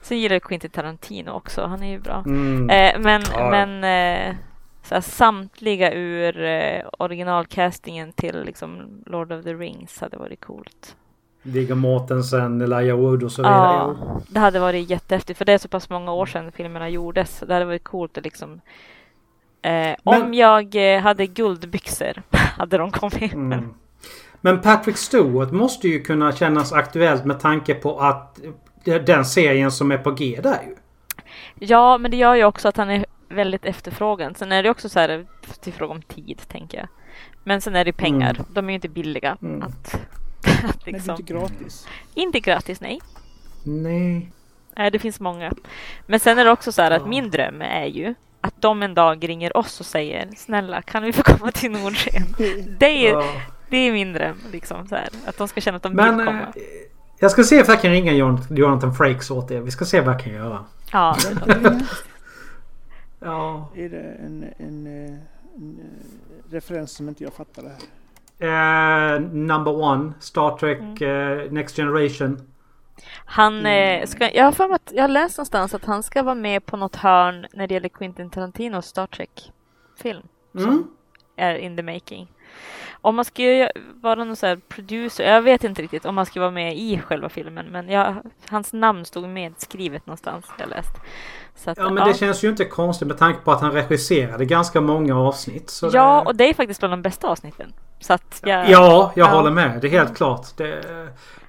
Sen gillar jag Quentin Tarantino också, han är ju bra. Mm. Eh, men ja. men eh, så här, samtliga ur eh, originalcastingen till liksom Lord of the Rings hade varit coolt. Viggo Mortensen, Elijah Wood och så vidare. Ja, det hade varit jättehäftigt för det är så pass många år sedan filmerna gjordes. Det hade varit coolt att liksom eh, Men... Om jag eh, hade guldbyxor hade de kommit. Mm. Men Patrick Stewart måste ju kunna kännas aktuellt med tanke på att den serien som är på G där ju. Ja, men det gör ju också att han är väldigt efterfrågad. Sen är det också så här till fråga om tid, tänker jag. Men sen är det pengar. Mm. De är ju inte billiga mm. att att liksom... Men inte gratis? Inte gratis, nej. Nej. Nej, det finns många. Men sen är det också så här att min dröm är ju att de en dag ringer oss och säger snälla kan vi få komma till Nordsken? Det är, det är min dröm. Liksom, så här, att de ska känna att de Men, vill komma. Eh, jag ska se if jag kan ringa Jonathan Frakes åt er. Vi ska se vad jag kan göra. Ja, ja. Är det en, en, en, en referens som inte jag fattar det här? Uh, number one, Star Trek mm. uh, Next Generation. Han mm. ska, jag har för mig att jag har läst någonstans att han ska vara med på något hörn när det gäller Quentin Tarantinos Star Trek film. Mm. Som är in the making. Om man ska vara någon så producer, jag vet inte riktigt om han ska vara med i själva filmen, men jag, hans namn stod medskrivet någonstans jag läst. Att, ja, men ja. det känns ju inte konstigt med tanke på att han regisserade ganska många avsnitt. ja, det... och det är faktiskt bland de bästa avsnitten. Så att jag, ja, jag ja. håller med. Det är helt klart. Det,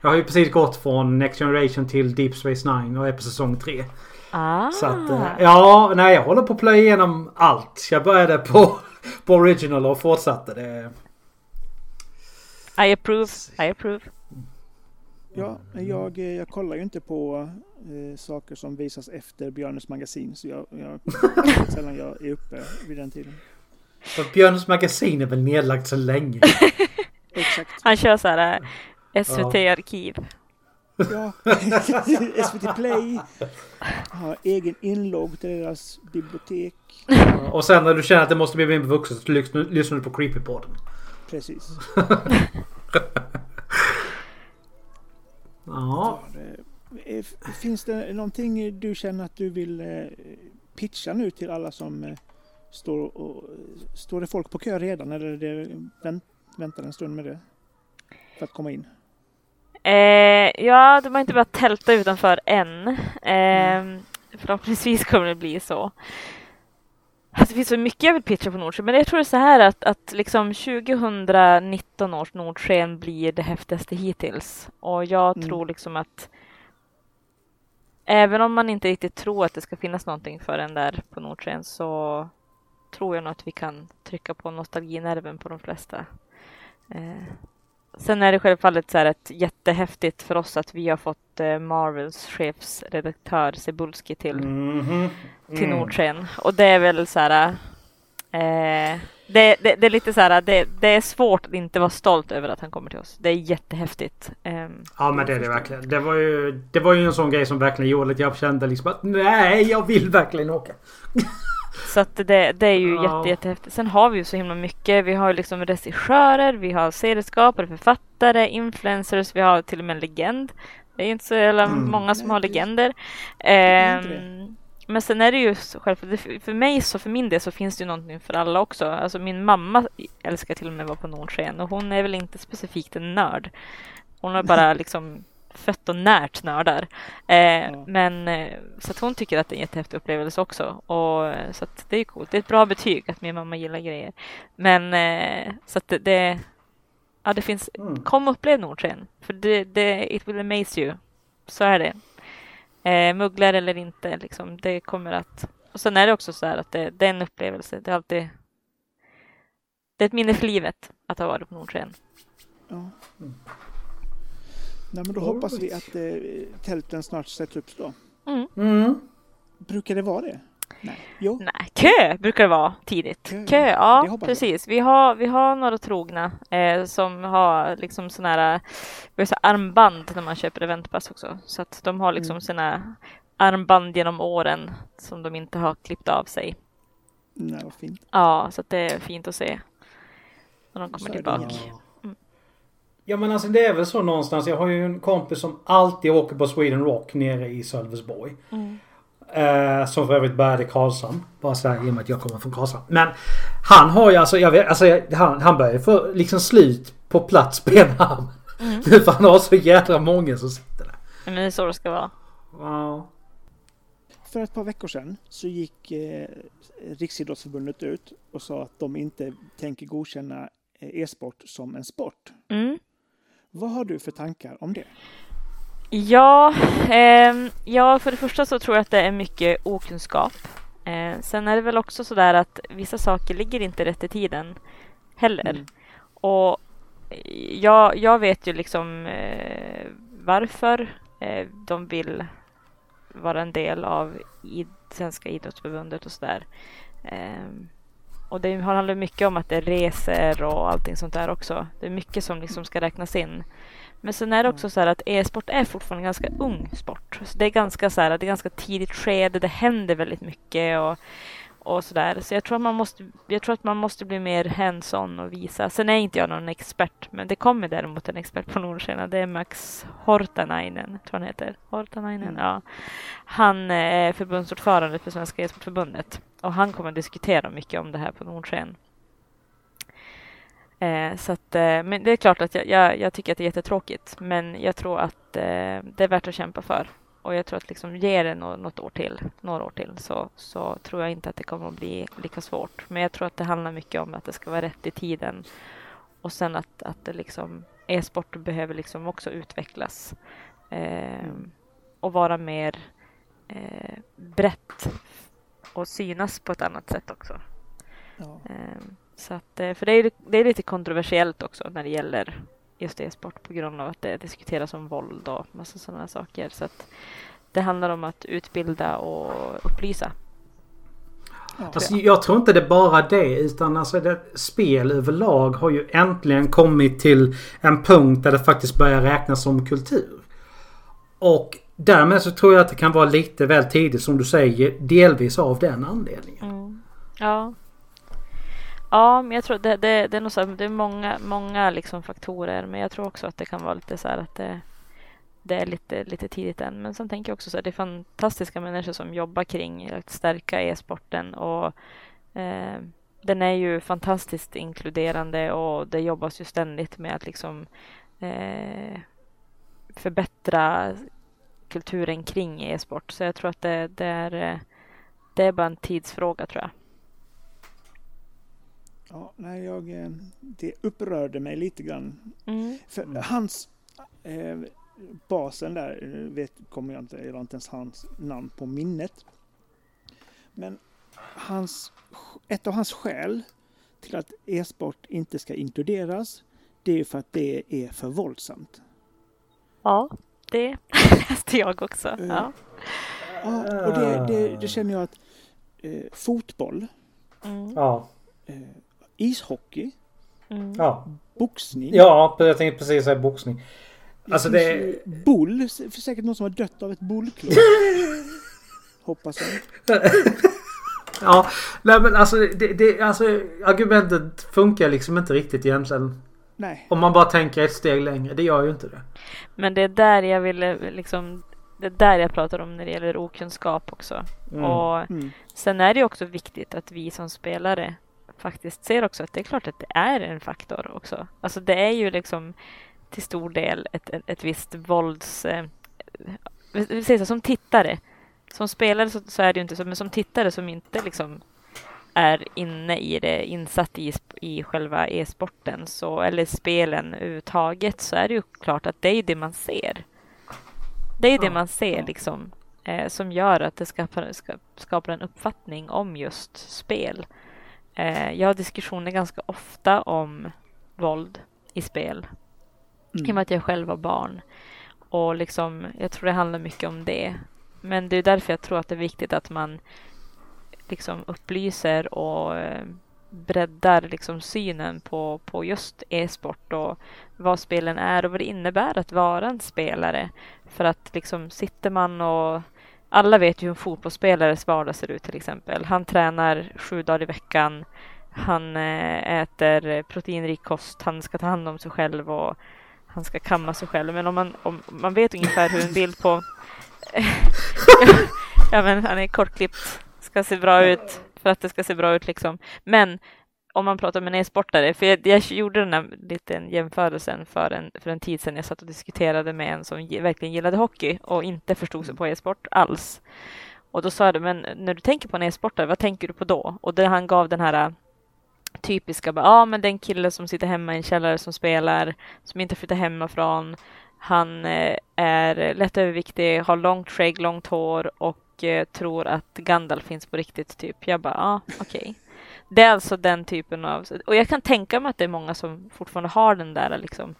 jag har ju precis gått från Next Generation till Deep Space Nine och är på säsong 3. Ah. Så att, eh, ja, nej, jag håller på att plöja igenom allt. Jag började på, på original och fortsatte. Det, i approve. I approve. Ja, jag, jag kollar ju inte på eh, saker som visas efter Björnes magasin så jag, jag sällan jag är uppe vid den tiden. För Björnes magasin är väl nedlagt så länge? Exakt. Han kör så här eh, SVT-arkiv. Ja, SVT Play har egen inlogg till deras bibliotek. Och sen när du känner att det måste bli mer vuxet så lyssnar du på Creepypodden. Precis. ja. Finns det någonting du känner att du vill eh, pitcha nu till alla som eh, står, och, står det folk på kö redan eller det väntar en stund med det? För att komma in? Eh, ja, de har inte börjat tälta utanför än. Eh, mm. Förhoppningsvis kommer det bli så. Alltså, det finns så mycket jag vill pitcha på Nordsken, men jag tror det är så här att, att liksom 2019 års Nordsken blir det häftigaste hittills. Och jag mm. tror liksom att även om man inte riktigt tror att det ska finnas någonting för en där på Nordsken så tror jag nog att vi kan trycka på nostalginerven på de flesta. Eh, Sen är det självfallet så här ett jättehäftigt för oss att vi har fått eh, Marvels chefsredaktör Cebulski till, mm -hmm. till mm. Nordsken. Och det är väl så här. Eh, det, det, det, är lite så här, det, det, är svårt att inte vara stolt över att han kommer till oss. Det är jättehäftigt. Eh, ja men det är det verkligen. Det var, ju, det var ju en sån grej som verkligen gjorde att jag kände liksom att nej, jag vill verkligen åka. Så att det, det är ju ja. jätte, jättehäftigt. Sen har vi ju så himla mycket. Vi har liksom regissörer, vi har serieskapare, författare, influencers, vi har till och med en legend. Det är ju inte så jävla mm. många som har legender. Eh, men sen är det ju självklart, för mig så för min del så finns det ju någonting för alla också. Alltså min mamma älskar till och med att vara på Nordsken och hon är väl inte specifikt en nörd. Hon har bara liksom fött och närt nördar. Eh, mm. Men eh, så att hon tycker att det är en jättehäftig upplevelse också. Och, eh, så att det är coolt. Det är ett bra betyg att min mamma gillar grejer. Men eh, så att det, det, ja, det finns. Mm. Kom och upplev Nordsken. För det, det, it will amaze you. Så är det. Eh, mugglar eller inte, liksom, det kommer att... Och sen är det också så här att det, det är en upplevelse. Det är alltid... Det är ett minne för livet att ha varit på Nordsken. Ja. Mm. Nej, men då hoppas vi att eh, tälten snart sätts upp då. Mm. Mm. Brukar det vara det? Nej. Jo. Nej, kö brukar det vara tidigt. Kö, kö ja precis. Vi har, vi har några trogna eh, som har liksom sådana här så armband när man köper eventpass också. Så att de har liksom mm. sina armband genom åren som de inte har klippt av sig. Nej, vad fint. Ja, så att det är fint att se. när de kommer tillbaka. Ja men alltså det är väl så någonstans. Jag har ju en kompis som alltid åker på Sweden Rock nere i Sölvesborg. Mm. Eh, som för övrigt började i Karlshamn. Bara sådär i och med att jag kommer från Karlshamn. Men han har ju alltså, jag vet, alltså han, han börjar få liksom slut på plats han. Mm. för han har så jädra många som sitter där. Men det är så det ska vara. Wow. För ett par veckor sedan så gick eh, Riksidrottsförbundet ut och sa att de inte tänker godkänna eh, e-sport som en sport. Mm. Vad har du för tankar om det? Ja, eh, ja, för det första så tror jag att det är mycket okunskap. Eh, sen är det väl också så där att vissa saker ligger inte rätt i tiden heller. Mm. Och jag, jag vet ju liksom eh, varför eh, de vill vara en del av i Svenska idrottsförbundet och sådär. Och det handlar mycket om att det är resor och allting sånt där också. Det är mycket som liksom ska räknas in. Men sen är det också så här att e-sport är fortfarande en ganska ung sport. Så det är ganska så här, det är ganska tidigt skede, det händer väldigt mycket och och sådär. Så jag tror, att man måste, jag tror att man måste bli mer hands-on och visa. Sen är inte jag någon expert, men det kommer däremot en expert på Nordsjön. Det är Max Hortanainen, tror han heter. Hortanainen, mm. ja. Han är förbundsordförande för Svenska e-sportförbundet och han kommer att diskutera mycket om det här på Nordsjön. Eh, så att, eh, men det är klart att jag, jag, jag, tycker att det är jättetråkigt, men jag tror att eh, det är värt att kämpa för. Och jag tror att liksom ger det något år till, några år till så, så tror jag inte att det kommer att bli lika svårt. Men jag tror att det handlar mycket om att det ska vara rätt i tiden. Och sen att, att det liksom, e-sport behöver liksom också utvecklas. Eh, och vara mer eh, brett och synas på ett annat sätt också. Ja. Eh, så att, eh, för det är, det är lite kontroversiellt också när det gäller just e-sport på grund av att det diskuteras om våld och massa sådana saker. Så att det handlar om att utbilda och upplysa. Alltså, jag tror inte det är bara det utan alltså det, spel överlag har ju äntligen kommit till en punkt där det faktiskt börjar räknas som kultur. Och därmed så tror jag att det kan vara lite väl tidigt som du säger delvis av den anledningen. Mm. Ja. Ja, men jag tror det, det, det är nog så det är många, många liksom faktorer, men jag tror också att det kan vara lite så här att det, det är lite, lite tidigt än. Men sen tänker jag också så här, det är fantastiska människor som jobbar kring att stärka e-sporten och eh, den är ju fantastiskt inkluderande och det jobbas ju ständigt med att liksom eh, förbättra kulturen kring e-sport. Så jag tror att det, det, är, eh, det är bara en tidsfråga tror jag. Ja, nej, jag, eh, det upprörde mig lite grann. Mm. För mm. hans eh, basen där, eh, vet, kommer jag inte, jag har inte ens hans namn på minnet. Men hans, ett av hans skäl till att e-sport inte ska inkluderas, det är för att det är för våldsamt. Ja, det läste jag också. Uh, ja. ja, och det, det, det känner jag att eh, fotboll, mm. ja. Eh, ishockey. Mm. Ja. Boxning. Ja, jag tänkte precis säga boxning. Alltså det... det... Bull. För säkert någon som har dött av ett bullklubb. Hoppas jag. ja, nej men alltså, det, det, alltså argumentet funkar liksom inte riktigt egentligen. Nej. Om man bara tänker ett steg längre. Det gör ju inte det. Men det är där jag ville liksom det är där jag pratar om när det gäller okunskap också. Mm. Och mm. Sen är det också viktigt att vi som spelare faktiskt ser också att det är klart att det är en faktor också. Alltså det är ju liksom till stor del ett, ett, ett visst vålds... Eh, vi säger så, som tittare. Som spelare så, så, är det ju inte så, men som tittare som inte liksom är inne i det, insatt i, i själva e-sporten så, eller spelen överhuvudtaget så är det ju klart att det är det man ser. Det är det man ser liksom eh, som gör att det skapar, skapar en uppfattning om just spel. Eh, jag har diskussioner ganska ofta om våld i spel. Mm. I och med att jag själv var barn. Och liksom, jag tror det handlar mycket om det. Men det är därför jag tror att det är viktigt att man liksom upplyser och eh, breddar liksom synen på, på just e-sport och vad spelen är och vad det innebär att vara en spelare. För att liksom sitter man och alla vet ju hur en fotbollsspelares vardag ser ut till exempel. Han tränar sju dagar i veckan. han eh, äter proteinrik kost, han ska ta hand om sig själv och han ska kamma sig själv. Men om man, om, man vet ungefär hur en bild på... ja, men han är kortklippt, ska se bra ut för att det ska se bra ut liksom. Men om man pratar med en e-sportare, för jag, jag, gjorde den här liten jämförelsen för en, för en tid sedan. Jag satt och diskuterade med en som verkligen gillade hockey och inte förstod sig på e-sport alls. Och då sa jag, men när du tänker på en e-sportare, vad tänker du på då? Och det han gav den här typiska, ja ah, men den kille som sitter hemma i en källare som spelar, som inte flyttar hemifrån. Han eh, är lätt överviktig, har långt skägg, långt hår och eh, tror att Gandalf finns på riktigt. Typ. Jag bara, ja, ah, okej. Okay. Det är alltså den typen av... Och jag kan tänka mig att det är många som fortfarande har den där liksom,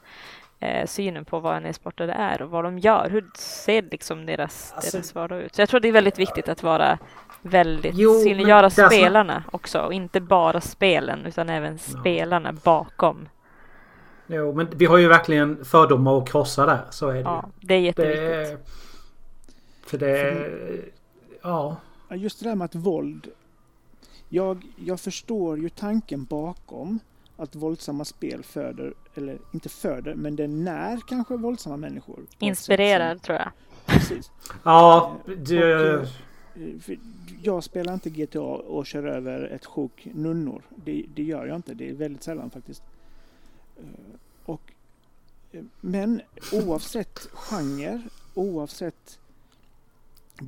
eh, synen på vad en e-sportare är och vad de gör. Hur ser liksom deras, alltså, deras vardag ut? Så jag tror det är väldigt viktigt att vara väldigt jo, synliggöra spelarna som... också och inte bara spelen utan även spelarna bakom. Jo, men vi har ju verkligen fördomar att krossa där. Så är det Ja, det är jätteviktigt. Det, för det... Ja. Just det där med att våld. Jag, jag förstår ju tanken bakom att våldsamma spel föder, eller inte föder, men det när kanske våldsamma människor. Inspirerar tror jag. Precis. Ja, det... Och, eh, jag spelar inte GTA och kör över ett sjok nunnor. Det, det, gör jag inte. Det är väldigt sällan faktiskt. Eh, och, eh, men oavsett genre, oavsett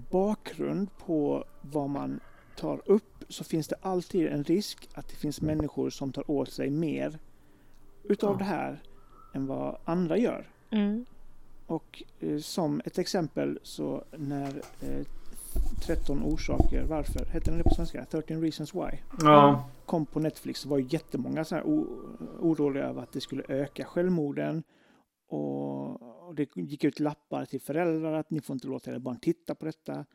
bakgrund på vad man tar upp så finns det alltid en risk att det finns människor som tar åt sig mer utav ja. det här än vad andra gör. Mm. Och eh, som ett exempel så när eh, 13 orsaker varför, hette den det på svenska? 13 reasons why. Ja. Kom på Netflix så var jättemånga så här oroliga över att det skulle öka självmorden. Och, och det gick ut lappar till föräldrar att ni får inte låta era barn titta på detta.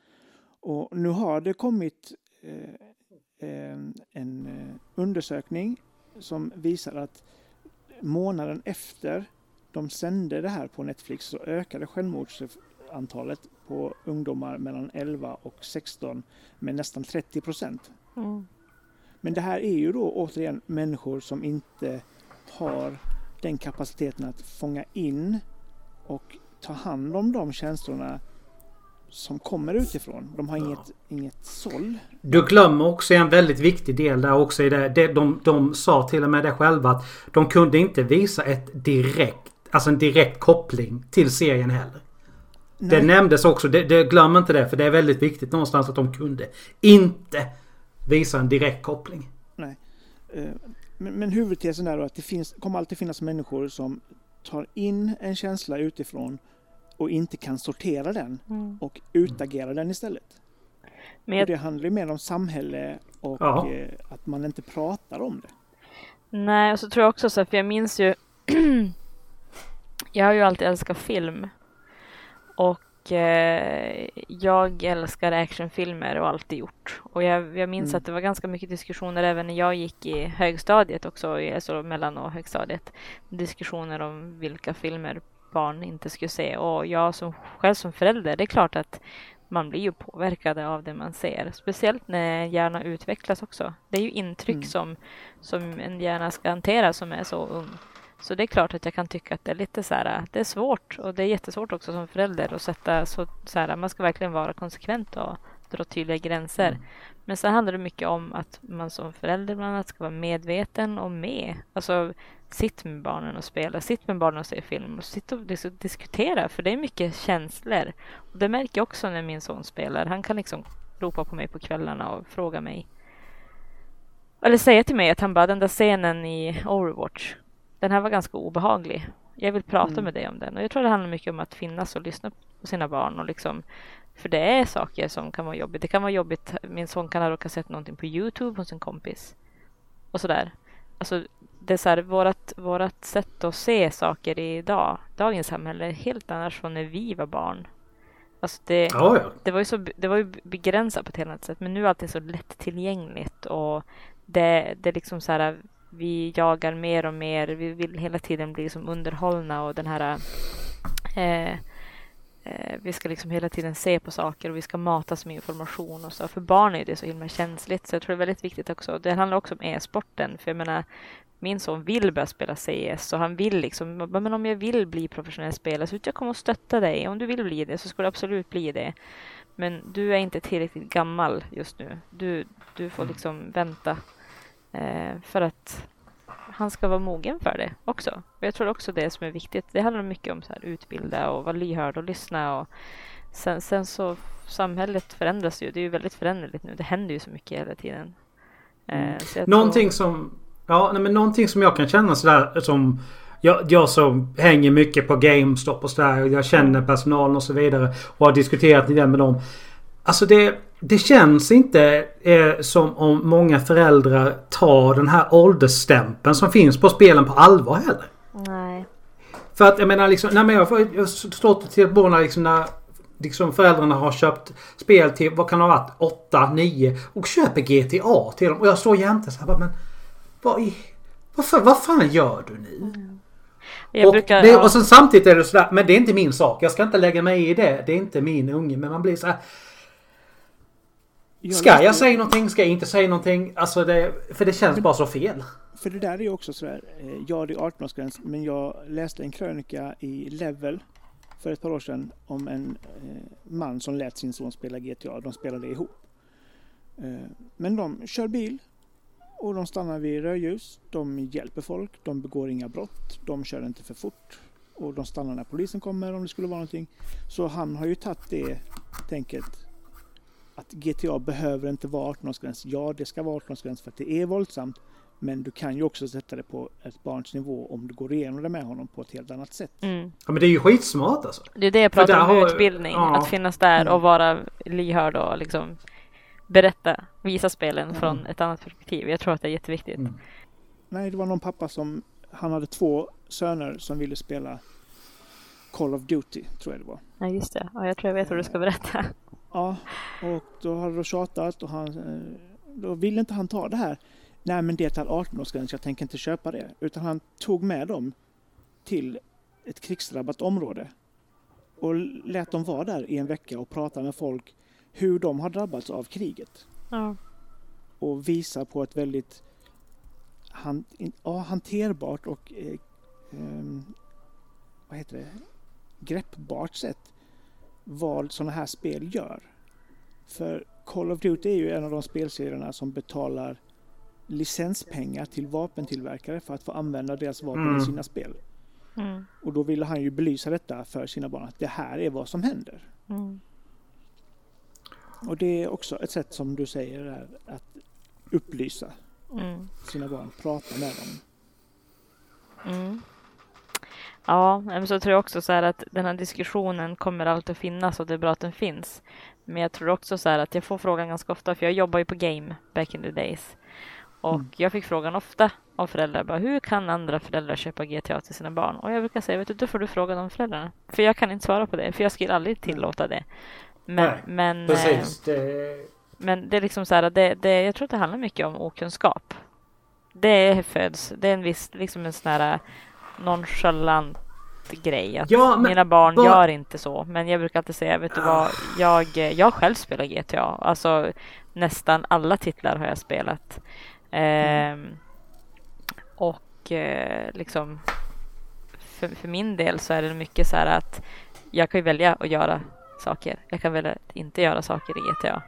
Och nu har det kommit eh en eh, undersökning som visar att månaden efter de sände det här på Netflix så ökade självmordsantalet på ungdomar mellan 11 och 16 med nästan 30 procent. Mm. Men det här är ju då återigen människor som inte har den kapaciteten att fånga in och ta hand om de känslorna som kommer utifrån. De har inget, ja. inget såll. Du glömmer också en väldigt viktig del där också i det. De, de sa till och med det själva att de kunde inte visa ett direkt, alltså en direkt koppling till serien heller. Nej. Det nämndes också, det, det, glöm inte det för det är väldigt viktigt någonstans att de kunde inte visa en direkt koppling. Nej. Eh, men, men huvudtesen är då att det finns, kommer alltid finnas människor som tar in en känsla utifrån och inte kan sortera den mm. och utagera den istället. Men jag... Det handlar ju mer om samhälle och ja. Eh, att man inte pratar om det. Nej, och så tror jag också så här, för jag minns ju Jag har ju alltid älskat film och eh, jag älskar actionfilmer och alltid gjort. Och jag, jag minns mm. att det var ganska mycket diskussioner även när jag gick i högstadiet också, alltså mellan och högstadiet. Diskussioner om vilka filmer barn inte skulle se. Och jag som själv som förälder, det är klart att man blir ju påverkad av det man ser. Speciellt när hjärnan utvecklas också. Det är ju intryck mm. som, som en hjärna ska hantera som är så ung. Så det är klart att jag kan tycka att det är lite så här, det är svårt och det är jättesvårt också som förälder att sätta så, så här, man ska verkligen vara konsekvent och dra tydliga gränser. Mm. Men sen handlar det mycket om att man som förälder bland annat ska vara medveten och med. Alltså sitt med barnen och spela, sitt med barnen och se film och sitt och diskutera för det är mycket känslor. Och det märker jag också när min son spelar. Han kan liksom ropa på mig på kvällarna och fråga mig eller säga till mig att han bara den där scenen i Overwatch den här var ganska obehaglig. Jag vill prata mm. med dig om den. Och jag tror det handlar mycket om att finnas och lyssna på sina barn. Och liksom, för det är saker som kan vara jobbigt. Det kan vara jobbigt. Min son kan ha råkat sett någonting på Youtube hos en kompis. Och sådär. Alltså, det är så här, vårat, vårat sätt att se saker idag, dagens samhälle, är helt annars från när vi var barn. Alltså det, oh ja. det, var ju så, det var ju begränsat på ett helt annat sätt. Men nu är allting så lättillgängligt och det, det är liksom så här vi jagar mer och mer. Vi vill hela tiden bli liksom underhållna och den här eh, eh, vi ska liksom hela tiden se på saker och vi ska matas med information och så. För barn är det så himla känsligt så jag tror det är väldigt viktigt också. Det handlar också om e-sporten för jag menar min son vill börja spela CS och han vill liksom, men om jag vill bli professionell spelare så jag kommer att stötta dig. Om du vill bli det så ska du absolut bli det. Men du är inte tillräckligt gammal just nu. Du, du får mm. liksom vänta eh, för att han ska vara mogen för det också. Och jag tror också det som är viktigt. Det handlar mycket om så här, utbilda och vara lyhörd och lyssna. Och sen, sen så samhället förändras ju. Det är ju väldigt föränderligt nu. Det händer ju så mycket hela tiden. Eh, Någonting tror... som Ja, nej, men någonting som jag kan känna sådär som jag, jag som hänger mycket på GameStop och sådär. Jag känner personalen och så vidare. Och har diskuterat det med dem. Alltså det, det känns inte eh, som om många föräldrar tar den här åldersstämpeln som finns på spelen på allvar heller. Nej. För att jag menar liksom, nej men jag har stått till på liksom när liksom föräldrarna har köpt spel till, vad kan det ha varit, 8, 9 och köper GTA till dem. Och jag står jämte så här men vad, i, vad, fan, vad fan gör du nu? Mm. Och, brukar, det, och sen samtidigt är det sådär, men det är inte min sak. Jag ska inte lägga mig i det. Det är inte min unge. Men man blir så här, Ska jag säga någonting? Ska jag inte säga någonting? Alltså det, för det känns bara så fel. För det där är ju också sådär, eh, ja det är 18-årsgräns men jag läste en krönika i Level för ett par år sedan om en eh, man som lät sin son spela GTA. De spelade ihop. Eh, men de kör bil och de stannar vid rödljus. De hjälper folk. De begår inga brott. De kör inte för fort. Och de stannar när polisen kommer om det skulle vara någonting. Så han har ju tagit det tänket att GTA behöver inte vara 18-årsgräns. Ja, det ska vara 18-årsgräns för att det är våldsamt. Men du kan ju också sätta det på ett barns nivå om du går igenom det med honom på ett helt annat sätt. Mm. Ja men det är ju skitsmart alltså. Det är det jag pratar om, har... utbildning. Ja. Att finnas där mm. och vara lyhörd och liksom berätta, visa spelen mm. från ett annat perspektiv. Jag tror att det är jätteviktigt. Mm. Nej, det var någon pappa som, han hade två söner som ville spela Call of Duty, tror jag det var. Ja, just det. Ja, jag tror jag vet vad du ska berätta. Ja, och då hade de tjatat och han, eh, då ville inte han ta det här. Nej, men det är 18-årsgräns, jag tänker inte köpa det. Utan han tog med dem till ett krigsdrabbat område och lät dem vara där i en vecka och prata med folk hur de har drabbats av kriget. Ja. Och visa på ett väldigt han, ja, hanterbart och eh, eh, vad heter det? greppbart sätt vad sådana här spel gör. För Call of Duty är ju en av de spelserierna som betalar licenspengar till vapentillverkare för att få använda deras vapen mm. i sina spel. Mm. Och då ville han ju belysa detta för sina barn, att det här är vad som händer. Mm. Och det är också ett sätt som du säger där, att upplysa mm. sina barn, prata med dem. Ja, men så tror jag också så här att den här diskussionen kommer alltid att finnas och det är bra att den finns. Men jag tror också så här att jag får frågan ganska ofta, för jag jobbar ju på Game back in the days. Och mm. jag fick frågan ofta av föräldrar, bara, hur kan andra föräldrar köpa GTA till sina barn? Och jag brukar säga, vet du, då får du fråga de föräldrarna. För jag kan inte svara på det, för jag skulle aldrig tillåta det. Men, Nej, men, precis. Eh, det... men det är liksom så här, det, det, jag tror att det handlar mycket om okunskap. Det föds, det är en viss, liksom en sån här nonchalant grej. Att ja, mina barn bara... gör inte så. Men jag brukar alltid säga, vet du vad, jag, jag själv spelar GTA. Alltså nästan alla titlar har jag spelat. Mm. Eh, och eh, liksom för, för, min del så är det mycket så här att jag kan ju välja att göra saker. Jag kan välja att inte göra saker i GTA.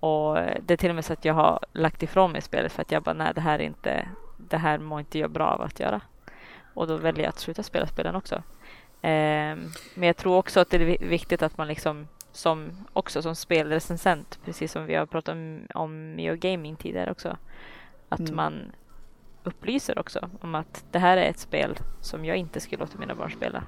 Och det är till och med så att jag har lagt ifrån mig spelet för att jag bara, nej det här är inte, det här mår inte jag bra av att göra. Och då väljer jag att sluta spela spelen också. Eh, men jag tror också att det är viktigt att man liksom som också som spelrecensent, precis som vi har pratat om, om Mio Gaming tidigare också, att mm. man upplyser också om att det här är ett spel som jag inte skulle låta mina barn spela.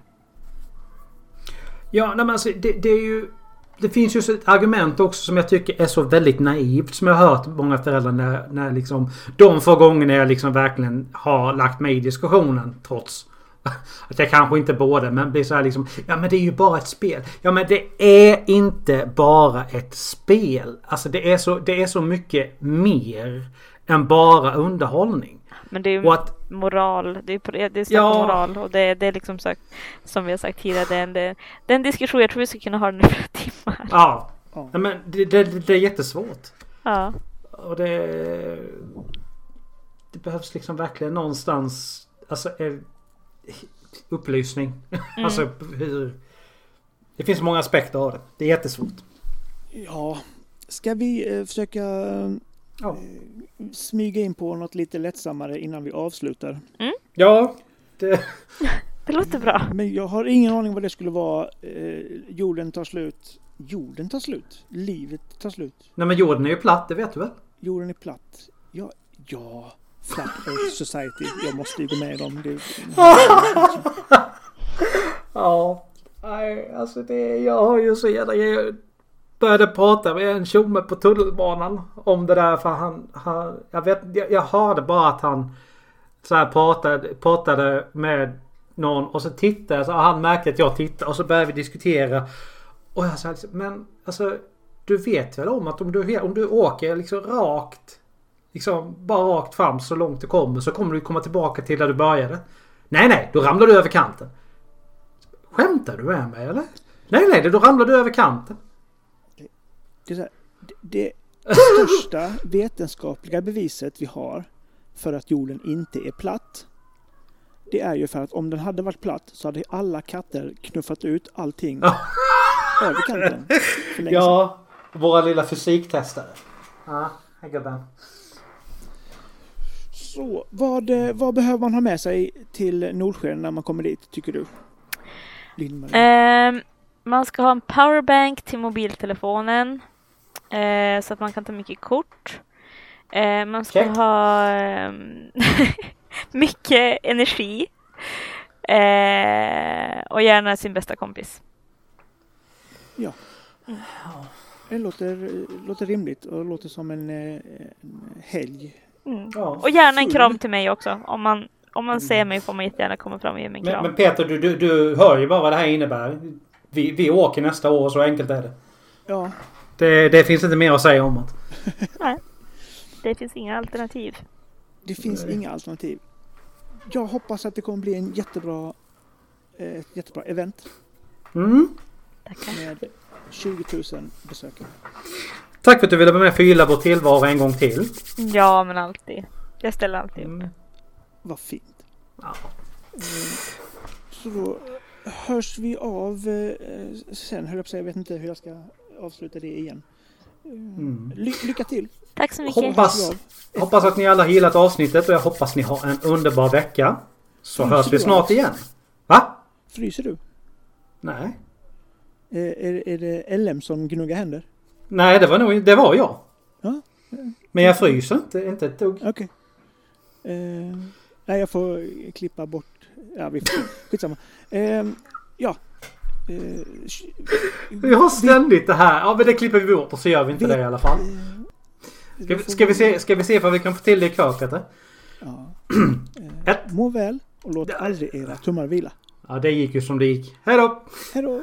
Ja, nej, men alltså, det, det, är ju... Det finns ju ett argument också som jag tycker är så väldigt naivt. Som jag har hört många föräldrar när, när liksom... De få gånger jag liksom verkligen har lagt mig i diskussionen trots att jag kanske inte borde men blir så här liksom Ja men det är ju bara ett spel. Ja men det är inte bara ett spel. Alltså det är så, det är så mycket mer än bara underhållning. Men det är ju att, moral, det är, det är ja. moral och det, det är liksom sagt, som vi har sagt tidigare, det är en, det, det är en diskussion jag tror vi ska kunna ha den i flera timmar. Ja, ja. men det, det, det är jättesvårt. Ja. Och det, det behövs liksom verkligen någonstans, alltså upplysning. Mm. alltså hur... Det finns många aspekter av det. Det är jättesvårt. Ja, ska vi eh, försöka ja. eh, smyga in på något lite lättsammare innan vi avslutar? Mm. Ja, det... det låter bra. Men jag har ingen aning vad det skulle vara. Eh, jorden tar slut. Jorden tar slut? Livet tar slut? Nej men jorden är ju platt, det vet du väl? Jorden är platt. Ja, ja. Flat Earth Society. Jag måste ju gå med dem. Det... ja, nej alltså det, jag har ju så jävla... Började prata med en tjomme på tunnelbanan om det där för han, han jag vet, jag, jag hörde bara att han så här pratade, pratade med någon och så tittade jag så han märkte att jag tittade och så började vi diskutera. Och jag sa liksom, men alltså du vet väl om att om du, om du åker liksom rakt liksom bara rakt fram så långt du kommer så kommer du komma tillbaka till där du började. Nej, nej, då ramlar du över kanten. Skämtar du med mig eller? Nej, nej, då ramlar du över kanten. Det, det, det största vetenskapliga beviset vi har för att jorden inte är platt. Det är ju för att om den hade varit platt så hade alla katter knuffat ut allting över kanten. ja, våra lilla fysiktestare. Ja, gubben. Så, vad, eh, vad behöver man ha med sig till Nordsjön när man kommer dit, tycker du? Eh, man ska ha en powerbank till mobiltelefonen eh, så att man kan ta mycket kort. Eh, man ska okay. ha ehm, mycket energi eh, och gärna sin bästa kompis. Ja. Mm. Det låter, låter rimligt och låter som en, eh, en helg Mm. Ja, och gärna en kram till mig också. Om man, om man ser mig får man jättegärna komma fram och ge mig en kram. Men, men Peter, du, du, du hör ju bara vad det här innebär. Vi, vi åker nästa år, så enkelt är det. Ja. Det, det finns inte mer att säga om det. Nej. Det finns inga alternativ. Det finns inga alternativ. Jag hoppas att det kommer bli en jättebra, eh, ett jättebra event. Mm. Tackar. Med 20 000 besökare. Tack för att du ville vara med och förgylla vår tillvaro en gång till. Ja, men alltid. Jag ställer alltid upp. Mm. Vad fint. Ja. Mm. Så då hörs vi av eh, sen, höll jag på att säga. Jag vet inte hur jag ska avsluta det igen. Mm. Ly lycka till! Tack så mycket! Hoppas, hoppas att ni alla gillat avsnittet och jag hoppas ni har en underbar vecka. Så Fryser hörs vi snart igen. Va? Fryser du? Nej. Är, är, är det LM som gnuggar händer? Nej, det var nog det var jag. Ja. Men jag fryser inte, inte ett dugg. Okej. Okay. Eh, nej, jag får klippa bort. Ja, vi får Skitsamma. Eh, ja. Eh, vi har ständigt det här. Ja men det klipper vi bort och så gör vi inte det i alla fall. Eh, ska vi, ska vi se, ska vi se vad vi kan få till det i detta? Ja. Ett. Eh, må väl och låt aldrig era tummar vila. Ja det gick ju som det gick. Hej då! Hej då!